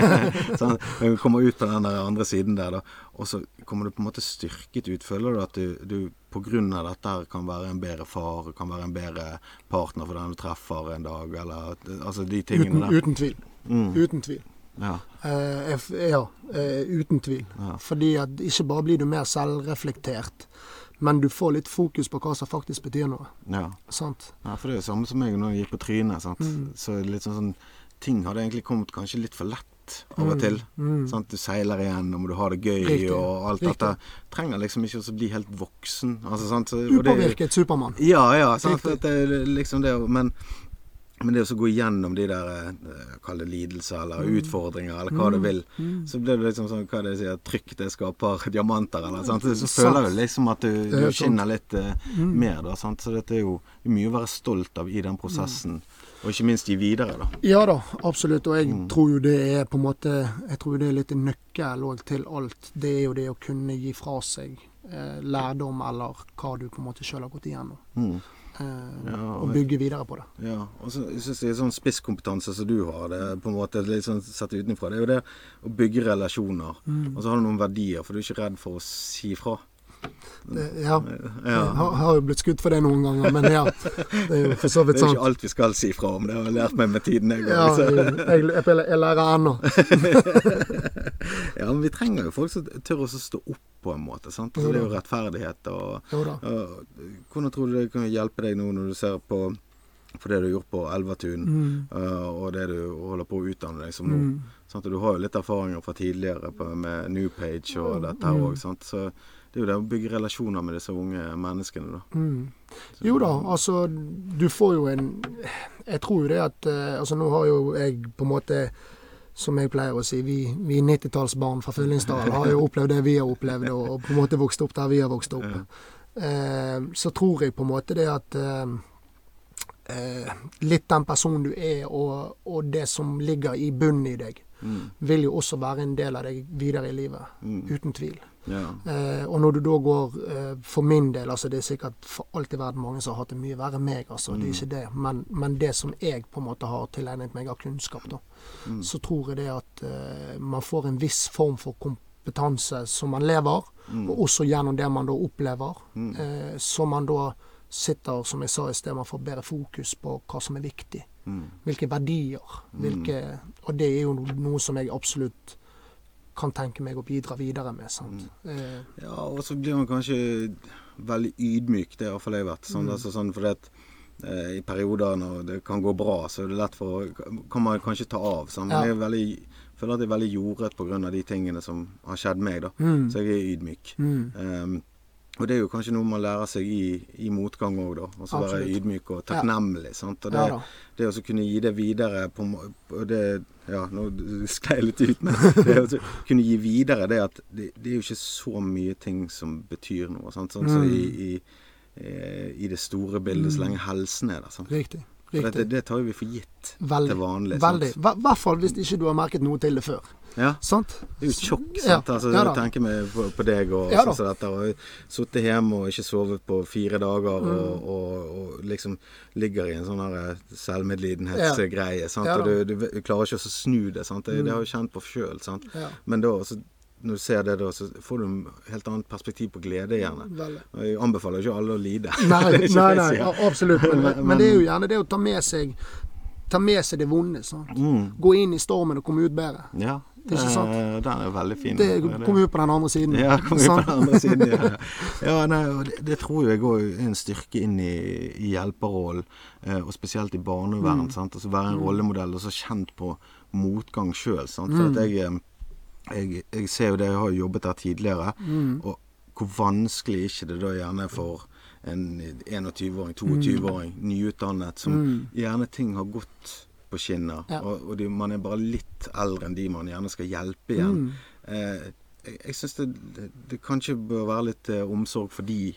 <laughs> sånn, Komme ut på den andre siden der, da, og så kommer du på en måte styrket ut. Føler du at du, du av dette kan være en bedre far, kan være en bedre partner for den du treffer en dag, eller altså de tingene Uten, der. uten tvil. Mm, Uten tvil. ja, Uh, ja, uh, uten tvil. ja. Fordi at ikke bare blir du mer selvreflektert, men du får litt fokus på hva som faktisk betyr noe. ja. Sant? Ja, for det er jo samme som meg når jeg gikk på trynet. Mm. Så litt sånn, sånn Ting hadde egentlig kommet kanskje litt for lett av og Mm, til. mm. Sant? Du seiler igjen, og du har det gøy, Riktig, og alt riktig. dette. Trenger liksom ikke å bli helt voksen. Altså, sant? Upåvirket Supermann. Ja, ja. Sant? Det liksom det, men, men det å så gå igjennom de der eh, Kall det lidelser eller utfordringer, eller hva du vil. Mm. Så blir det liksom sånn hva det sier, trykk det skaper <laughs> diamanter, eller sant. Så føler du liksom at du, er du skinner litt uh, Mm. mer, da. Sant? Så dette er jo mye å være stolt av i den prosessen. Og ikke minst gi videre, da. Ja da, absolutt. Og jeg Mm. tror jo det er på en måte Jeg tror det er litt en nøkkel òg til alt. Det er jo det å kunne gi fra seg eh, lærdom eller hva du på en måte sjøl har gått igjennom. Mm. Eh, Ja, og bygge videre på det. Ja, og så jeg synes er sånn spisskompetanse som du har, det på en måte litt sånn sett utenfra, det er jo det å bygge relasjoner. Mm. Og så har du noen verdier, for du er ikke redd for å si fra. Det, ja. Jeg Ja. har, har jo blitt skutt for det noen ganger, men ja. Det er jo for så vidt sant. <laughs> Det er ikke alt vi skal si fra om, det har jeg lært meg med tiden. Jeg, Ja, jeg, jeg, jeg, jeg lærer ennå. <laughs> ja, men vi trenger jo folk som tør å stå opp på en måte. sant? Altså, det er jo rettferdighet. og og, Hvordan tror du det kan hjelpe deg nå når du ser på for det du har gjort på Elvetun, Mm. uh, og det du holder på å utdanne deg som nå. Mm. Sant? Og du har jo litt erfaringer fra tidligere på, med New Page og dette her Mm. òg. Så det er jo det å bygge relasjoner med disse unge menneskene, da. Mm. Jo da, altså du får jo en Jeg tror jo det at uh, Altså nå har jo jeg på en måte som jeg pleier å si, vi, vi 90-tallsbarn fra Fyllingsdal har jo opplevd det vi har opplevd, og, og på en måte vokst opp der vi har vokst opp. Eh, så tror jeg på en måte det at eh, eh, litt den personen du er, og, og det som ligger i bunnen i deg, Mm. vil jo også være en del av deg videre i livet. Mm. Uten tvil. Ja. Eh, og når du da går eh, For min del, altså det er sikkert for alt i verden mange som har hatt det mye verre enn meg, altså. Det er ikke det. Men, men det som jeg på en måte har tilegnet meg av kunnskap, da, så tror jeg det at eh, man får en viss form for kompetanse som man lever, og også gjennom det man da opplever, eh, så man da sitter, som jeg sa i sted, man får bedre fokus på hva som er viktig. Mm. Hvilke verdier. Hvilke, og det er jo noe som jeg absolutt kan tenke meg å bidra videre med. Sant? Eh, Ja, og så blir man kanskje veldig ydmyk. Det har iallfall jeg vært. Mm. Sånn, altså, sånn fordi at eh, I perioder når det kan gå bra, så er det lett for Kan man kanskje ta av. Sånn. Men Ja. jeg veldig, føler at jeg er veldig jordet pga. de tingene som har skjedd meg. da. Mm. Så jeg er ydmyk. mm, Um, og det er jo kanskje noe man lærer seg i, i motgang òg, da. Altså være ydmyk og takknemlig. Sant? Og det, ja det å kunne gi det videre på, det, Ja, nå sklei jeg litt ut, men <laughs> det å kunne gi videre det at det, det er jo ikke så mye ting som betyr noe. Sant? Sånn, så Mm. i, i, eh, I det store bildet, så lenge helsen er der. Sant? Riktig. For det, det tar jo vi for gitt Veldig. til vanlig. Veldig. I hvert fall hvis ikke du har merket noe til det før. Ja. Sant? Det er jo tjokk, sant. Ja? Altså, ja tenker meg på, på deg og Ja sånn som dette. Og sittet hjemme og ikke sovet på fire dager Mm. og, og, og liksom ligger i en sånn her selvmedlidenhetsgreie. sant? Ja. Mm. og du, du klarer ikke å snu det. sant? Det, det har jeg kjent på sjøl. Ja. Men da, så, når du ser det, da, så får du et helt annet perspektiv på glede, gjerne. Og jeg anbefaler ikke alle å lide. Nei, <laughs> nei, nei ja, absolutt. Men, Men- men det er jo gjerne det å ta med seg Ta med seg det vonde. Sant? Mm. Gå inn i stormen og komme ut bedre. Ja, Det ikke sant? eh, den er veldig fin. Det, kom ut på den andre siden. Ja, kom jo på den andre siden. Ja, <laughs> ja nei, det, det tror jeg òg er en styrke inn i, i hjelperrollen, eh, og spesielt i barnevern. sant? Altså Være en rollemodell og så kjent på motgang sjøl. For at jeg, eh, jeg, jeg ser jo det, jeg har jo jobbet der tidligere, og hvor vanskelig ikke det da gjerne er for en 21-åring, 22-åring, nyutdannet, som gjerne ting har gått på skinner, Ja. og, og de, man er bare litt eldre enn de man gjerne skal hjelpe igjen. Eh, jeg jeg syns det, det, det kanskje bør være litt eh, omsorg for de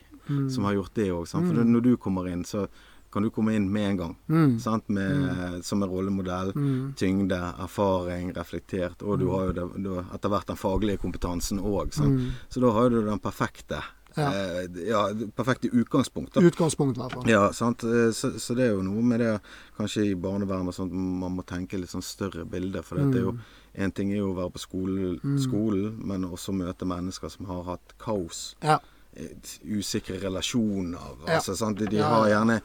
som har gjort det òg. For når- når du kommer inn, så kan du komme inn med en gang. Mm. Sant? Med, Som en rollemodell. Tyngde, erfaring, reflektert. Og du har jo det, du etter hvert den faglige kompetansen òg. Så da har du den perfekte Ja. eh, ja, perfekte utgangspunkt. Utgangspunkt, i hvert fall. Ja, sant. Eh, Så, så det er jo noe med det kanskje i barnevernet og sånt, man må tenke litt sånn større bilder. For det er jo Mm. En ting er jo å være på skolen, skolen men også møte mennesker som har hatt kaos. Ja. eh, Usikre relasjoner. Ja. Altså, sant? De, de har gjerne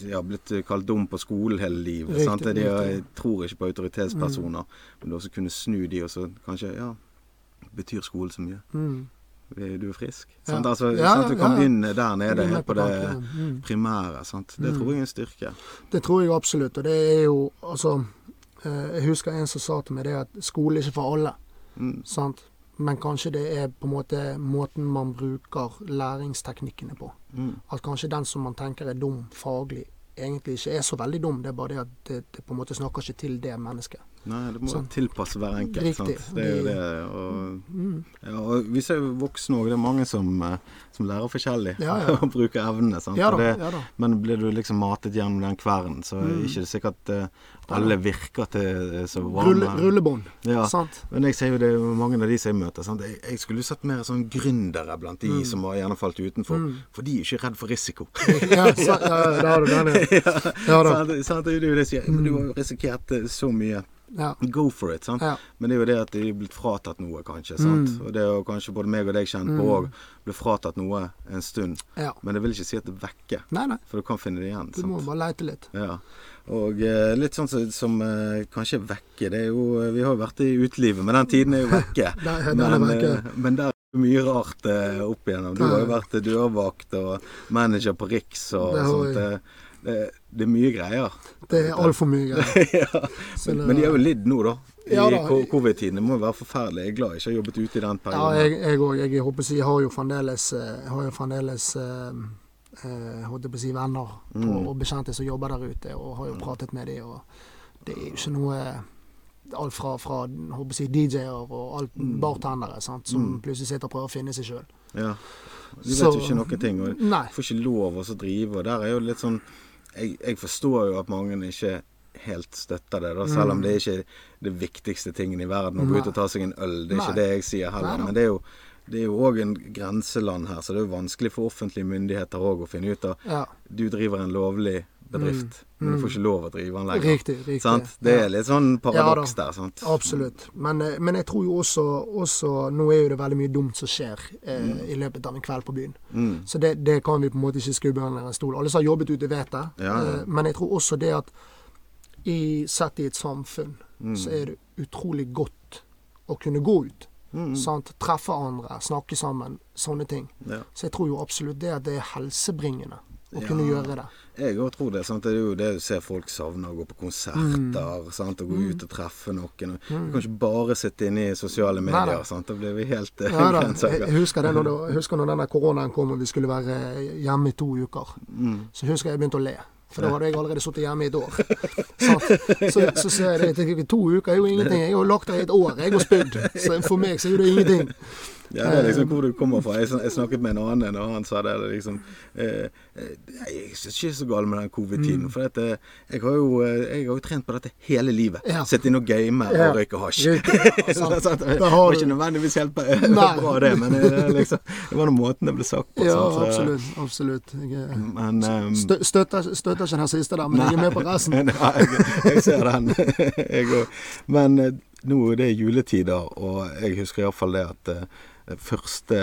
de har blitt kalt dum på skolen hele livet. Riktig, sant? De jeg tror ikke på autoritetspersoner. Men du også kunne snu de, og så kanskje Ja, betyr skolen så mye? Mm. Du er frisk. Ja. Sant? Altså, Ja, sant? Du kan ja, begynne der nede, helt på det. Mm. primære. Sant? Det tror jeg er en styrke. Det tror jeg absolutt. Og det er jo altså eh, Jeg husker en som sa til meg det at skole er ikke for alle. Mm. Sant? Men kanskje det er på en måte måten man bruker læringsteknikkene på. Mm. At kanskje den som man tenker er dum faglig, egentlig ikke er så veldig dum. Det er bare det at det, det på en måte snakker ikke til det mennesket. Nei, det må Sånn. tilpasse hver enkelt. Riktig. Sant? Det er jo det. Og, Mm. ja, og vi ser jo voksne òg. Det er mange som, eh, som lærer forskjellig Ja, ja. <laughs> og bruker evnene. Sant? Ja da. det, Ja da. men blir du liksom matet gjennom den kvernen, så er det ikke sikkert eh, alle virker til så Rulle, varme. rullebånd. Ja. Sant? Men jeg ser jo det mange av de som jeg møter. Sant? Jeg, jeg skulle jo sett mer sånn gründere blant de Mm. som har gjerne falt utenfor. For de er ikke redd for risiko. <laughs> Ja, sa, ja, det har du den. <laughs> ja. Ja da. sant? Sant? Det er jo det jeg sier. Men du har jo risikert eh, så mye. Ja. Go for it. sant? Ja. Men det er jo det at de er blitt fratatt noe, kanskje. sant? Mm. Og det er jo kanskje både meg og deg kjent på òg. Ble fratatt noe en stund. ja. Men det vil ikke si at det vekker, Nei, nei. for du kan finne det igjen. Du må bare leite litt. Ja. Og eh, litt sånn som, som eh, kanskje vekker. Det er jo Vi har jo vært i utelivet, men den tiden er jo vekke. <laughs> Der- den er men, vekke. eh, men der er mye rart eh, opp igjennom. Du har jo vært dørvakt og manager på Riks og sånt. eh, det, det er mye greier. Det er altfor mye greier. <laughs> ja. men, men de har jo lidd nå, da. I Ja da. covid-tiden. Det må jo være forferdelig. Jeg er glad jeg ikke har jobbet ute i den Ja, perioden. jeg jeg òg. Jeg, håper jeg, si, jeg har jo fremdeles, eh, jeg har jo fremdeles eh, eh, holdt jeg på å si venner på, Mm. og bekjente som jobber der ute, og har jo pratet med dem. Og det er jo ikke noe Alt fra, fra håper jeg si, DJ-er og alt, Mm. bartendere sant, som Mm. plutselig sitter og prøver å finne seg sjøl. Ja. De vet Så- jo ikke noen ting. Og Nei. får ikke lov å drive. Og der er jo litt sånn jeg, jeg forstår jo at mange ikke helt støtter det, da, selv om Mm. det er ikke det viktigste tingen i verden å gå ut og ta seg en øl. Det er ikke det jeg sier heller. Men det er jo det er jo òg en grenseland her, så det er jo vanskelig for offentlige myndigheter òg å finne ut av Ja, Du driver en lovlig bedrift, men du får ikke lov å drive den lenger. riktig. riktig. Sant? Det er litt sånn paradoks der. sant? Absolutt. Men, eh, men jeg tror jo også, også Nå er jo det veldig mye dumt som skjer eh, i løpet av en kveld på byen. Mm. Så det, det kan vi på en måte ikke skubbe under en stol. Alle som har jobbet ute, vet det. Ja, ja. Eh, Men jeg tror også det at i, sett i et samfunn Mm. så er det utrolig godt å kunne gå ut. Mm. Sant? Treffe andre, snakke sammen, sånne ting. Ja. Så jeg tror jo absolutt det at det er helsebringende å Ja. kunne gjøre det. Jeg òg tror det. Sant? Det er jo det du ser folk savner, å gå på konserter. Sant? Å gå ut og treffe noen. Og Du kan ikke bare sitte inne i sosiale medier. nei. Sant? Da blir vi helt eh, Ja, <laughs> jeg husker, det når, det- husker når denne koronaen kom og vi skulle være hjemme i to uker. Mm. Så husker jeg jeg begynte å le. For da hadde jeg allerede sittet hjemme i et år. <laughs> Så, Så, så jeg det. To uker er jo ingenting. Jeg har lagt der i et år jeg har spydd. Så for meg så er jo det ingenting. Ja, det er liksom hvor du kommer fra. Jeg, jeg snakket med en annen, og han sa det det liksom eh, eh, Jeg er ikke så gal med den covid-tiden. For at, eh, jeg, har jo, eh, jeg har jo trent på dette hele livet. Ja. Sitte inne og game Ja. og røyke hasj. Det <laughs> var ikke nødvendigvis helt <laughs> bra, det, men <laughs> det, liksom, det var nå måten det ble sagt på. Ja, sant? Så- absolutt. absolutt. Jeg er- Men um, stø, støtter, støtter ikke den siste der, men jeg er med på resten. Nei, jeg, jeg ser den, jeg òg. Men nå nå er det juletider, og jeg husker iallfall det at eh, det første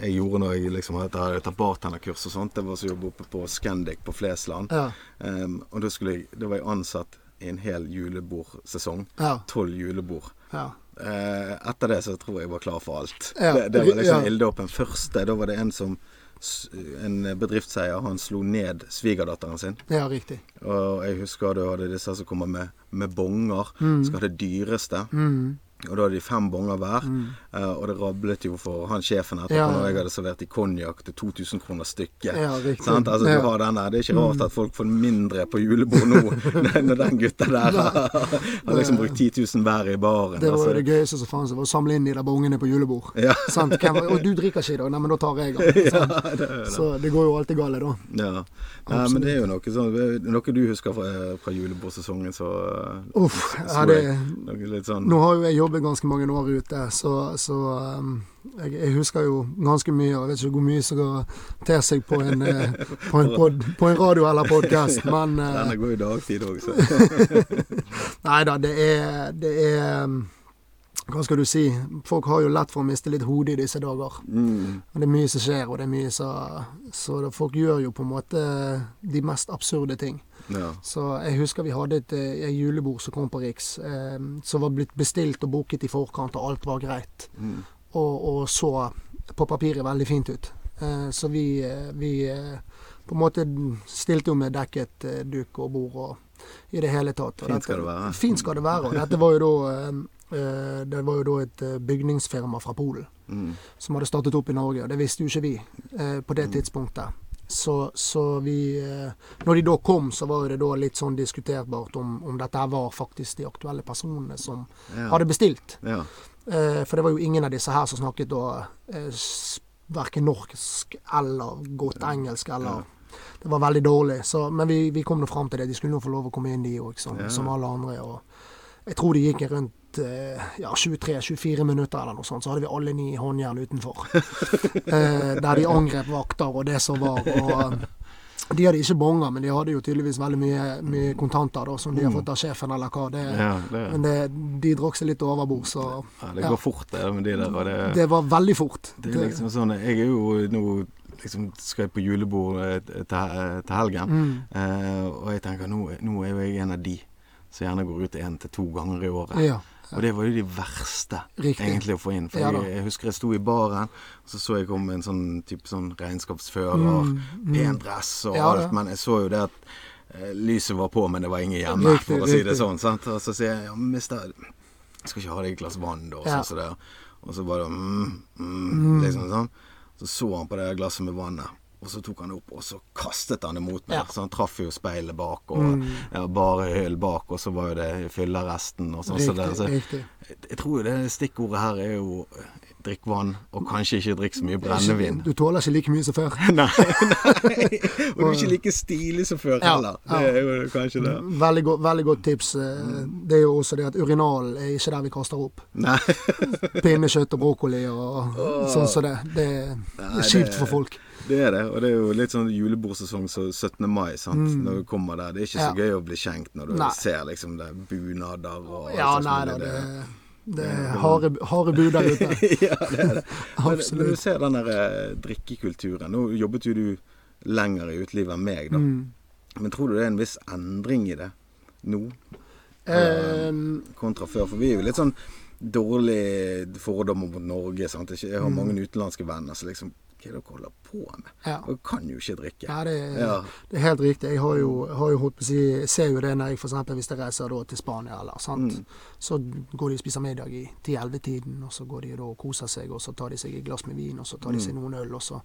jeg gjorde når jeg liksom hadde tatt bartenderkurs og sånt, det var å jobbe oppe på Scandic på Flesland. Ja. Um, og da, jeg, da var jeg ansatt i en hel julebordsesong. Ja. Tolv julebord. ja. Uh, etter det så tror jeg jeg var klar for alt. Ja, Det, det var liksom ja. ilddåpen første. Da var det en som En bedriftseier, han slo ned svigerdatteren sin. ja, riktig. Og jeg husker du hadde disse som kommer med, med bonger. Skal ha det dyreste. Mm. Og da hadde de fem bonger hver. Eh, og det rablet jo for han sjefen etterpå Ja. når jeg hadde servert i konjakk til 2000 kroner stykket. Ja, Altså, Ja. den der. Det er ikke rart at folk får mindre på julebord nå, <laughs> når den gutta der <laughs> har, liksom brukt 10 000 hver i baren. Det var altså. det gøyeste som fantes, å samle inn de der bongene på julebord. Ja. Sant? Og du drikker ikke i dag? Nei, men da tar jeg den. <laughs> sant? Så det går jo alltid galt, da. Ja. Nei, men det er jo noe sånn Noe du husker fra, fra julebordsesongen, så Uff. så Ja, det, noe litt sånn nå har jo jeg jobbet ganske mange år ute, så, så um, jeg, jeg husker jo ganske mye. og Jeg vet ikke hvor mye som går ter seg på en, eh, på en, pod, på en radio eller podkast, <laughs> men Den Denne går i dagtid òg, så. <laughs> Nei da, det er, det er um, Hva skal du si? Folk har jo lett for å miste litt hodet i disse dager. Mm. Det er mye som skjer, og det er mye som Så det, folk gjør jo på en måte de mest absurde ting. Ja. Så jeg husker vi hadde et, et julebord som kom på Riks, eh, som var blitt bestilt og booket i forkant, og alt var greit. Mm. Og, og så på papiret veldig fint ut. Eh, så vi, eh, vi eh, på en måte stilte jo med dekket eh, duk og bord og i det hele tatt. Fint skal det være. Fint skal det være. Og dette var jo da eh, eh, det var jo da et eh, bygningsfirma fra Polen Mm. som hadde startet opp i Norge, og det visste jo ikke vi eh, på Mm. det tidspunktet. Så, så vi eh, Når de da kom, så var det da litt sånn diskuterbart om, om dette her var faktisk de aktuelle personene som Ja. hadde bestilt. Ja. Eh, for det var jo ingen av disse her som snakket da eh, verken norsk eller godt engelsk eller Det var veldig dårlig. Så, men vi, vi kom nå fram til det. De skulle nå få lov å komme inn, de òg, som, Ja. som alle andre. Og jeg tror de gikk rundt eh, ja, 23-24 minutter eller noe sånt, så hadde vi alle ni håndjern utenfor. <laughs> eh, der de angrep vakter og det som var. Og de hadde ikke bonger, men de hadde jo tydeligvis veldig mye, mye kontanter da, som de har fått av sjefen eller hva. Det, Mm. ja, det, Men det, de drakk seg litt overbord, så ja, det ja. fort, det med de der. Det, det var veldig fort. det er liksom sånn Jeg er jo nå liksom skal jeg på julebord eh, til, til helgen, Mm. eh, og jeg tenker nå, nå er jo jeg en av de. som gjerne går ut én til to ganger i året. Ja. Og det var jo de verste Riktig. egentlig å få inn. For Ja jeg, jeg husker jeg sto i baren, og så så jeg kom en sånn type sånn regnskapsfører, Mm, mm. pen dress og Ja alt, men jeg så jo det at eh, lyset var på, men det var ingen hjemme, Riktig, for å si det sånn. sant? Og så sier jeg ja, mister jeg skal ikke ha deg et glass vann, da, Ja. sånn som det. Og så bare mm, mm, Mm. liksom sånn. Så så han på det glasset med vannet. Og så tok han opp, og så kastet han det mot meg. Ja. Så han traff jo speilet bak, og Mm. ja, bare hyll bak, og så var jo det fylleresten og sånn. Så så, jeg tror jo det stikkordet her er jo eh, drikk vann, og kanskje ikke drikk så mye brennevin. Du tåler ikke like mye som før. <laughs> nei, nei. <laughs> Og du er ikke like stilig som før Ja, heller. Det er jo kanskje det. Veldig, godt- veldig godt tips. eh, Det er jo også det at urinal er ikke der vi kaster opp. Nei. Pinnekjøtt og brokkoli og sånn som det. Det er kjipt for folk. Det er det, og det er jo litt sånn julebordsesong som 17. mai, sant. Mm. Når du kommer der. Det er ikke så Ja. gøy å bli skjenkt når du Nei. ser liksom det er bunader og alt Ja, slags nei da. Det, det det- er harde, harde bud der ute. <laughs> ja, det er det. <laughs> Men når du ser den der eh, drikkekulturen Nå jobbet jo du lenger i utelivet enn meg, da. Mm. Men tror du det er en viss endring i det nå? Um, kontra før. For vi er jo litt sånn dårlig fordommer mot Norge. Sant? Jeg har Mm. mange utenlandske venner som liksom Hva er det dere holder på med? ja. Dere kan jo ikke drikke. ja, det, Ja. det er helt riktig. Jeg har jo, har jo holdt på å si, ser jo det når jeg f.eks. hvis jeg reiser til Spania, eller, sant? Mm. så går de og spiser middag i 10-11-tiden, og så går de og koser seg, og så tar de seg et glass med vin, og så tar de seg noen øl, og så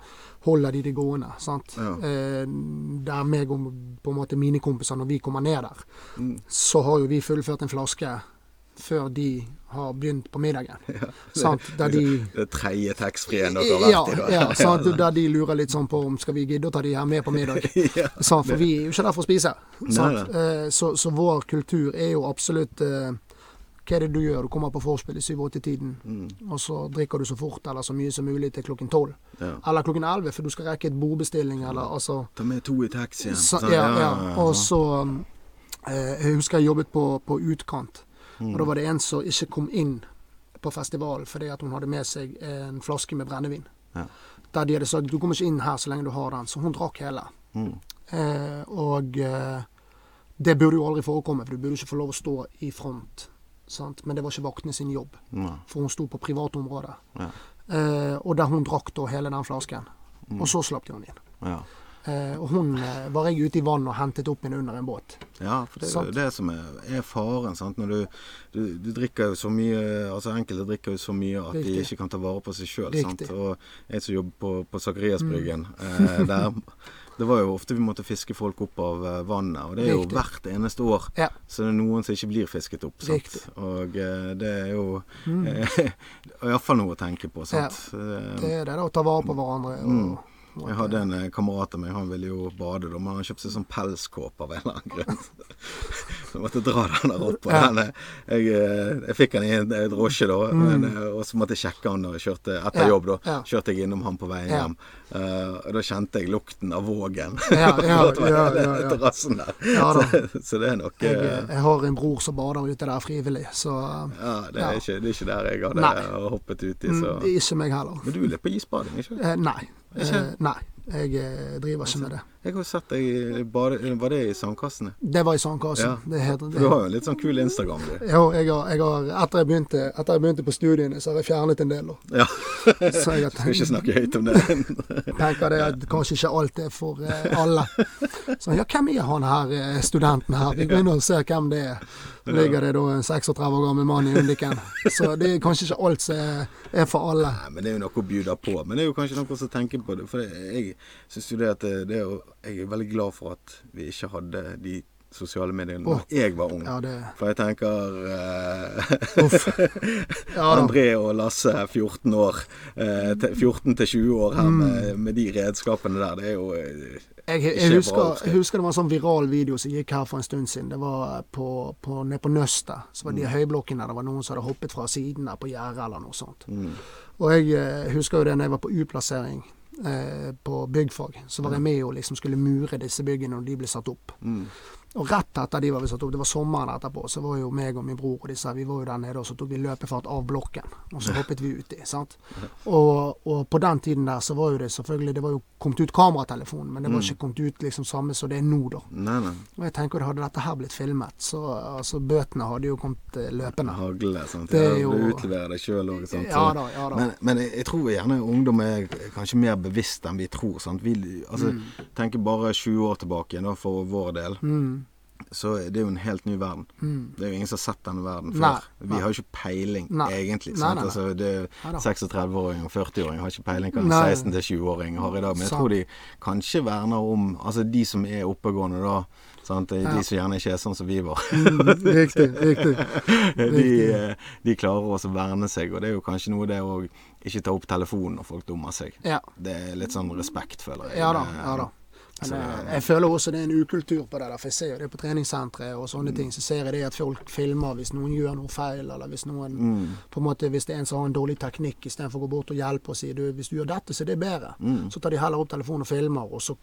holder de det gående. sant? Mm. Ja. Eh, der meg og på en måte mine kompiser, når vi kommer ned der, Mm. så har jo vi fullført en flaske før de har begynt på middagen. <laughs> sant? Der de Det tredje taxfree-en dere har ja, vært i, da. ja, <laughs> sant? Der de lurer litt sånn på om skal vi gidde å ta de her med på middag. <laughs> ja. Sant? For vi er jo ikke der for å spise. Sant? Eh, Så, så vår kultur er jo absolutt eh, Hva er det du gjør? Du kommer på vorspiel i 7-8-tiden, Mm. og så drikker du så fort eller så mye som mulig til klokken 12. ja. Eller klokken 11, for du skal rekke et bordbestilling, eller altså Ta med to i taxien. så, ja, ja, ja. Og så eh, Jeg husker jeg jobbet på, på utkant, Mm. og da var det en som ikke kom inn på festival fordi at hun hadde med seg en flaske med brennevin. Ja. Der de hadde sagt du kommer ikke inn her så lenge du har den, så hun drakk hele. Mm. Eh, og eh, det burde jo aldri forekomme, for du burde ikke få lov å stå i front. Sant? Men det var ikke vaktene sin jobb, ja. for hun sto på privatområdet. Ja. Eh, og der hun drakk da hele den flasken. Mm. Og så slapp de henne inn. Ja. Eh, og hun eh, var jeg ute i vann og hentet opp under en båt. Ja, for det er jo det som er, er faren. sant? Når du, du, du drikker jo så mye altså Enkelte drikker jo så mye at de ikke kan ta vare på seg sjøl. Og jeg som jobber på, på Sakariasbryggen eh, der Det var jo ofte vi måtte fiske folk opp av eh, vannet, og det er jo Riktig. hvert eneste år. Ja. Så det er noen som ikke blir fisket opp. Sant? Riktig. Og eh, det er jo Mm. eh, <laughs> iallfall noe å tenke på. Sant? Ja. Det er det, å ta vare på hverandre. Og, Mm. Jeg hadde en eh, kamerat av meg, han ville jo bade, da, men han kjøpte seg sånn pelskåpe av en eller annen grunn. Så <laughs> jeg måtte dra den der opp. Ja. den, jeg, eh, jeg fikk den i en drosje, da, men, eh, og så måtte jeg sjekke han når jeg kjørte etter Mm. Ja, jobb. da, ja. Kjørte jeg innom han på veien Ja. hjem. Eh, og da kjente jeg lukten av Vågen. Ja, ja, <laughs> ja, ja, ja. terrassen der. Ja <laughs> så, så det er nok jeg, jeg har en bror som bader ute der frivillig, så ja, det, ja. er ikke, det er ikke der jeg hadde Nei. hoppet uti. mm, ikke meg heller. Men du er litt på isbading, ikke sant? Eh, nei. Ikke? Eh, nei. Jeg driver ikke med det. Jeg har sett deg. Var det i Sandkassene? Det var i Sandkassen. Ja. Det heter det. du har jo en litt sånn kul Instagram, du. Jo, jeg har, jeg har, etter, jeg begynte, etter jeg begynte på studiene, så har jeg fjernet en del. da. Ja. Så jeg <laughs> Skal ikke snakke høyt om det. tenker det at kanskje ikke alt er for eh, alle. Så ja, hvem er han her eh, studenten her? Vi begynner å se hvem det er. Så ligger det da en 36 år gammel mann i Undiken. Så det er kanskje ikke alt som er, er for alle. Nei, men det er jo noe å bjuda på. Men det er jo kanskje noe som tenker på det. For jeg syns jo det at det, det jo Jeg er veldig glad for at vi ikke hadde de sosiale mediene da oh, jeg var ung. Ja, det For jeg tenker uh, <laughs> Ja. André og Lasse, 14 år. uh, 14 20 år her med, med de redskapene der. Det er jo eh, Jeg, jeg, husker, jeg husker det var en sånn viral video som gikk her for en stund siden. Det var på, på, nede på Nøstet. Så var de Mm. høyblokkene. Det var noen som hadde hoppet fra siden der på gjerdet eller noe sånt. mm, Og jeg eh, husker jo det når jeg var på U-plassering på byggfag. Så var jeg med og liksom skulle mure disse byggene når de ble satt opp. mm, Og rett etter de var vi satt opp, det var sommeren etterpå, så var jo meg og min bror og disse, vi var jo der nede, og så tok vi løpefart av blokken. Og så hoppet vi uti. sant? Og, og på den tiden der så var jo det selvfølgelig Det var jo kommet ut kameratelefon, men det var ikke kommet ut liksom samme som det er nå, da. Nei, nei. Og jeg tenker hadde dette her blitt filmet, så altså bøtene hadde jo kommet eh, løpende. Hagle. Sant? Det er jo- Du utleverer deg sjøl òg. Ja da, ja da. Men, men jeg, jeg tror gjerne ungdom er kanskje mer bevisst enn vi tror. Sant? Vi altså, Mm. tenker bare 20 år tilbake da, for vår del. Mm. Så er det jo en helt ny verden. Mm. Det er jo ingen som har sett denne verden før. Nei, Vi nei. har jo ikke peiling, Nei. egentlig. Sant? Altså, det Nei 36-åring og 40-åring har ikke peiling hva en 16-20-åring har i dag. Men jeg Sant. tror de kanskje verner om Altså de som er oppegående da. Sant? De Ja. som gjerne ikke er sånn som vi var. Mm, riktig, riktig. <laughs> de, eh, de klarer også å verne seg, og det er jo kanskje noe det å ikke ta opp telefonen når folk dummer seg. Ja. Det er litt sånn respekt, føler jeg. Ja da. ja da. Men eh, jeg føler også det er en ukultur på det der, for jeg ser jo det på treningssentre og sånne ting. Så ser jeg det at folk filmer hvis noen gjør noe feil, eller hvis noen Mm. på en måte, hvis det er en som har en dårlig teknikk, istedenfor å gå bort og hjelpe og si du, hvis du gjør dette, så er det bedre. Mm. Så tar de heller opp telefonen og filmer, og så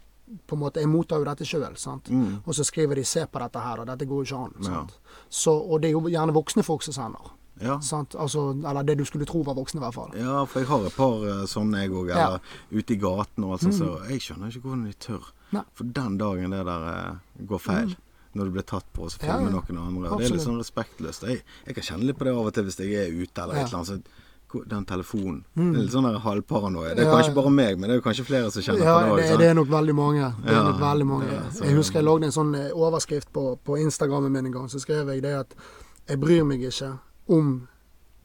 på en måte Jeg mottar jo dette sjøl. Mm. Og så skriver de 'se på dette her', og dette går jo ikke an. Ja. Så, og det er jo gjerne voksne folk som sender. Ja. Sant? Altså, eller det du skulle tro var voksne, i hvert fall. ja, for jeg har et par eh, sånne, jeg òg. Eller ute i gaten og alt sånt. Så jeg skjønner ikke hvordan de tør. Nei. For den dagen det der eh, går feil, når du blir tatt på og så filmer ja. noen andre og Det er litt sånn respektløst. Jeg, jeg kan kjenne litt på det av og til hvis jeg er ute eller Ja. et eller annet. Så, den telefonen. Det er litt sånn halvparanoia. Det er Ja, kanskje bare meg, men det er jo kanskje flere som kjenner Ja, på det det, det er nok veldig mange. Det Ja, nok veldig mange. så- Jeg husker jeg lagde en sånn eh, overskrift på, på Instagrammen min en gang. Så skrev jeg det at jeg bryr meg ikke om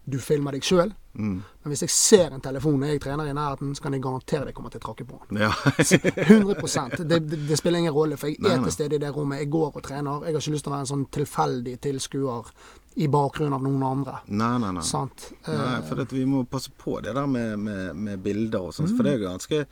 du filmer deg sjøl, Mm. men hvis jeg ser en telefon når jeg trener i nærheten, så kan jeg garantere deg kommer til å trakke på den. Ja. <laughs> 100 det, det, det spiller ingen rolle, for jeg er til stede i det rommet. Jeg går og trener. Jeg har ikke lyst til å være en sånn tilfeldig tilskuer i bakgrunnen av noen andre. Nei, nei, nei. Sant? Nei, Eh, for vi må passe på det der med, med, med bilder og sånt. For det er jo ganske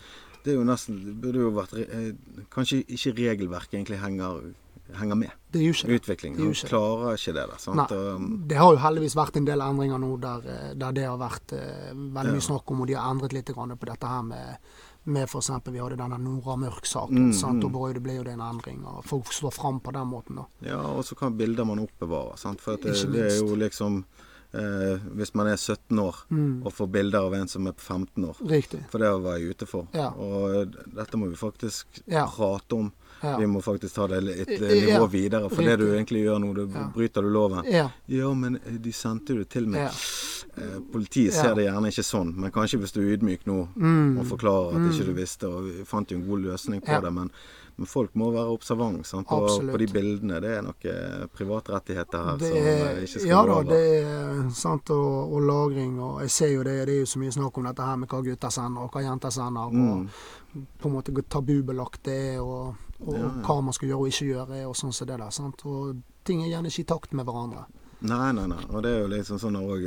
Det er jo nesten Det burde jo vært eh, Kanskje ikke regelverket egentlig henger, henger med. det gjør ikke det. Utviklingen. Det. klarer ikke det der. Sant? Nei. Det har jo heldigvis vært en del endringer nå der, eh, der det har vært uh, veldig mye snakk om, og de har endret litt grann på dette her med, med f.eks. vi hadde denne Nora Mørk-saken. Mm, mm. Og det ble jo det en endring. og Folk står fram på den måten. da. ja, og så kan bilder man oppbevare. Sant? For det, det er jo liksom eh, Hvis man er 17 år Mm. og får bilder av en som er på 15 år. Riktig. For det var jeg ute for. Ja. Og dette må vi faktisk Ja. prate om. Ja. Vi må faktisk ta det et Ja. nivå videre. For det du egentlig gjør nå, du Ja. bryter du loven. Ja. Ja, men eh, de sendte jo det til meg. ja. Eh, Politiet Ja. ser det gjerne ikke sånn, men kanskje hvis du er ydmyk nå Mm. og forklarer at Mm. ikke du visste, og vi fant jo en god løsning på Ja. det. Men, men folk må være observant sant? På, på de bildene. Det er noen eh, privatrettigheter her Det som eh, er, ikke skal ja gå da, det er sant, og, og lagring. Og jeg ser jo det, det er jo så mye snakk om dette her med hva gutter sender og hva jenter sender. Mm. Og på en måte tabubelagt det er, og, og Ja, ja. hva man skal gjøre og ikke gjøre, og sånn som det der. sant? Og ting er gjerne ikke i takt med hverandre. Nei, nei, nei. Og det er jo liksom sånn òg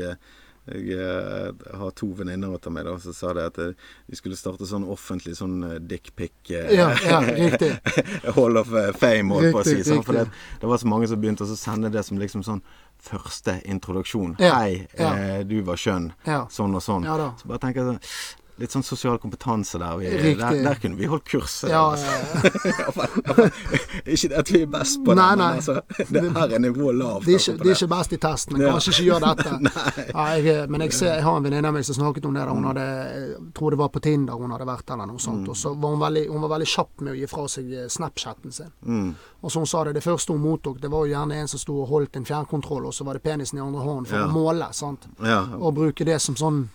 jeg eh, har to venninner av meg da, som sa det at vi de skulle starte sånn offentlig sånn eh, dickpic eh, Ja, ja, riktig. <laughs> Hall of eh, Fame, holdt på å si. Sånn? For det, det var så mange som begynte å sende det som liksom sånn første introduksjon. Ja, Hei, ja. eh, du var skjønn. Sånn og sånn. Ja. Så bare tenker jeg sånn Litt sånn sosial kompetanse der. Vi, der, der kunne vi holdt kurset. Ja, altså. <laughs> ikke det at vi er best på det, men altså, det her er nivået lavt. De altså, de er ikke best i testen, Ja. kanskje ikke gjør <laughs> dette. Nei. Ja, jeg, men jeg, ser, jeg har en venninne av meg som snakket om det. Hun Mm. hadde, jeg tror det var på Tinder hun hadde vært, eller noe sånt. Og så var hun veldig, hun var veldig kjapp med å gi fra seg eh, Snapchatten sin. Mm. Og som hun sa det, det første hun mottok, det var jo gjerne en som sto og holdt en fjernkontroll, og så var det penisen i andre hånden for Ja. å måle. sant? Ja. Og bruke det som sånn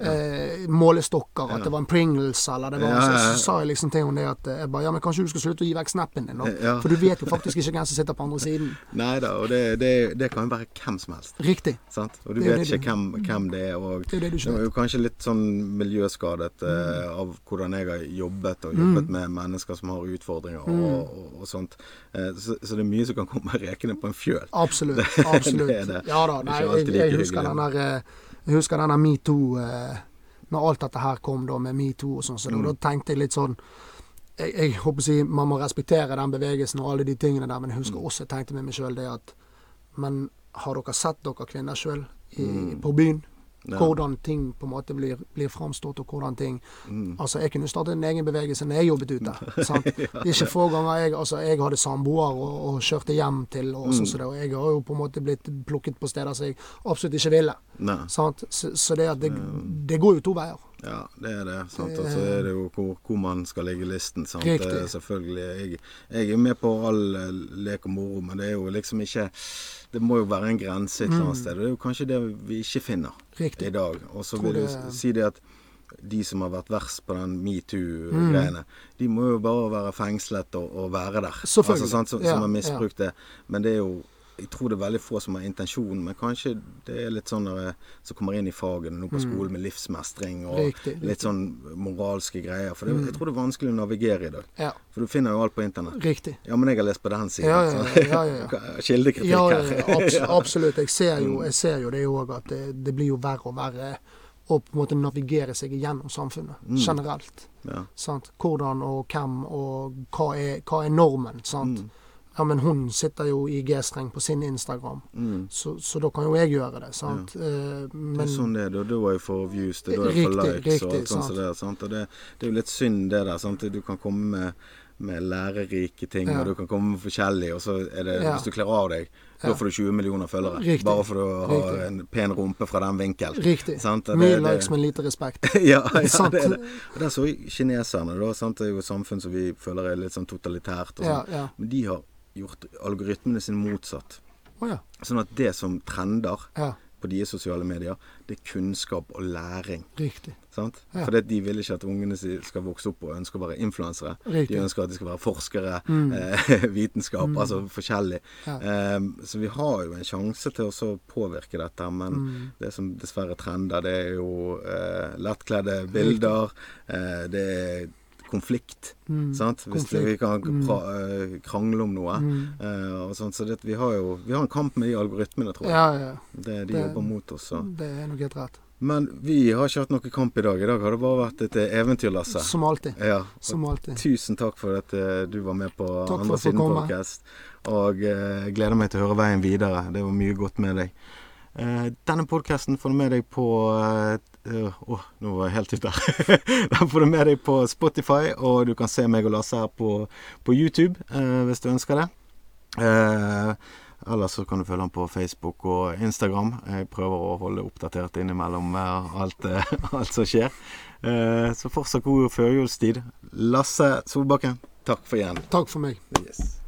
eh, målestokker. At det var en Pringles eller det var Ja, ja. Så, sa jeg liksom til henne det at eh, jeg bare, ja, men kanskje du skal slutte å gi vekk snappen din, da. Ja. For du vet jo faktisk ikke hvem som sitter på andre siden. <laughs> Nei da, og det, det, det kan jo være hvem som helst. Riktig. Sant? Og du Det vet ikke hvem, hvem det er. Og Det er det er jo kanskje litt sånn miljøskadet eh, av hvordan jeg har jobbet, og jobbet med mennesker som har utfordringer og, og, og sånt. Eh, så, så det er mye som kan komme <laughs> rekende på en fjøl. Absolutt. <laughs> Absolutt. Ja da. Nei, jeg, jeg, jeg, husker den der, eh, jeg husker denne metoo eh, Når alt dette her kom da med metoo og sånn, så Mm. da tenkte jeg litt sånn jeg, jeg håper å si Man må respektere den bevegelsen og alle de tingene der, men jeg Mm. husker også jeg tenkte med meg sjøl det at Men har dere sett dere kvinner sjøl Mm. på byen? Ja. Hvordan ting på en måte blir, blir framstått, og hvordan ting Mm. Altså, jeg kunne startet en egen bevegelse når jeg jobbet ute. <laughs> sant? Det er ikke få ganger jeg Altså, jeg hadde samboer og, og kjørte hjem til, og Mm. sånn det, og jeg har jo på en måte blitt plukket på steder som jeg absolutt ikke ville. Så, så det det, det går jo to veier. Ja, det er det. Sant? Og så er det jo hvor, hvor man skal legge listen. Sant? Riktig. Det Selvfølgelig. Jeg, jeg er med på all eh, lek og moro, men det er jo liksom ikke Det må jo være en grense et eller annet sted. Det er jo kanskje det vi ikke finner Mm. Riktig. i dag. Og så vil jeg si det at de som har vært verst på den metoo-greiene, de må jo bare være fengslet og, og være der. Mm. Altså, sant, som, Ja, som har ja. misbrukt det. Men det er jo jeg tror det er veldig få som har intensjon, men kanskje det er litt sånn som kommer inn i fagene nå på skolen med livsmestring og riktig, Riktig, litt sånn moralske greier. For det, jeg tror det er vanskelig å navigere i dag. Ja, For du finner jo alt på internett. riktig. Ja, men jeg har lest på den siden. Ja, ja, ja, ja, ja. <laughs> Kildekritikk her. abs <laughs> absolutt. Jeg ser jo, jeg ser jo det òg, at det, det blir jo verre og verre å på en måte navigere seg gjennom samfunnet generelt. Ja. Sant? Hvordan og hvem og hva er, hva er normen. Sant? Mm. Ja, men hun sitter jo i G-streng på sin Instagram, Mm. så, så da kan jo jeg gjøre det. Sant? Eh, Det er sånn det er. Da da er jeg for views, det er da får Riktig, likes og riktig, alt sånt. Så det, er, sant? Og det, det er jo litt synd det der. Sant? Du kan komme med, med lærerike ting, Ja. og du kan komme med forskjellig, og så er det Ja. Hvis du kler av deg, Ja. da får du 20 millioner følgere. Riktig. Bare for å ha Riktig. en pen rumpe fra den vinkel. Riktig. Sant? Og Mye likes, men lite respekt. <laughs> ja, ja, <laughs> det er det. Og der så kineserne, da. Sant? Det er jo et samfunn som vi føler er litt sånn totalitært. Og Ja, sånn. ja. Men de har gjort algoritmene sin motsatt. Oh, ja. Sånn at det som trender ja. på deres sosiale medier, det er kunnskap og læring. Riktig. Sant? Ja. For de vil ikke at ungene skal vokse opp og ønske å være influensere. De ønsker at de skal være forskere, Mm. eh, <laughs> vitenskap, altså forskjellig. Eh, så vi har jo en sjanse til å påvirke dette, men Mm. det som dessverre trender, det er jo eh, lettkledde bilder, eh, det er konflikt. Mm. Sant? Hvis Konflikt. vi kan Mm. eh, krangle om noe. Mm. Uh, og sånt, så det, vi har jo vi har en kamp med de algoritmene, tror jeg. Ja, ja. Det, de Det- jobber mot oss. Så. Det er nok helt rett. Men vi har ikke hatt noe kamp i dag. I dag har det bare vært et eh, eventyr, Lasse. Som alltid. Ja. Som alltid. Tusen takk for at du var med på Takk andre siden podcast. Og uh, gleder meg til å høre veien videre. Det var mye godt med deg. Eh, denne podkasten får du med deg på Å, eh, Åh, nå var jeg helt ute. <laughs> Den får du med deg på Spotify, og du kan se meg og Lasse her på, på YouTube eh, hvis du ønsker det. Eller så kan du følge ham på Facebook og Instagram. Jeg prøver å holde oppdatert innimellom eh, alt, eh, <laughs> alt som skjer. Eh, så fortsatt god førjulstid. Lasse Solbakken, takk for igjen. Takk for meg. Yes.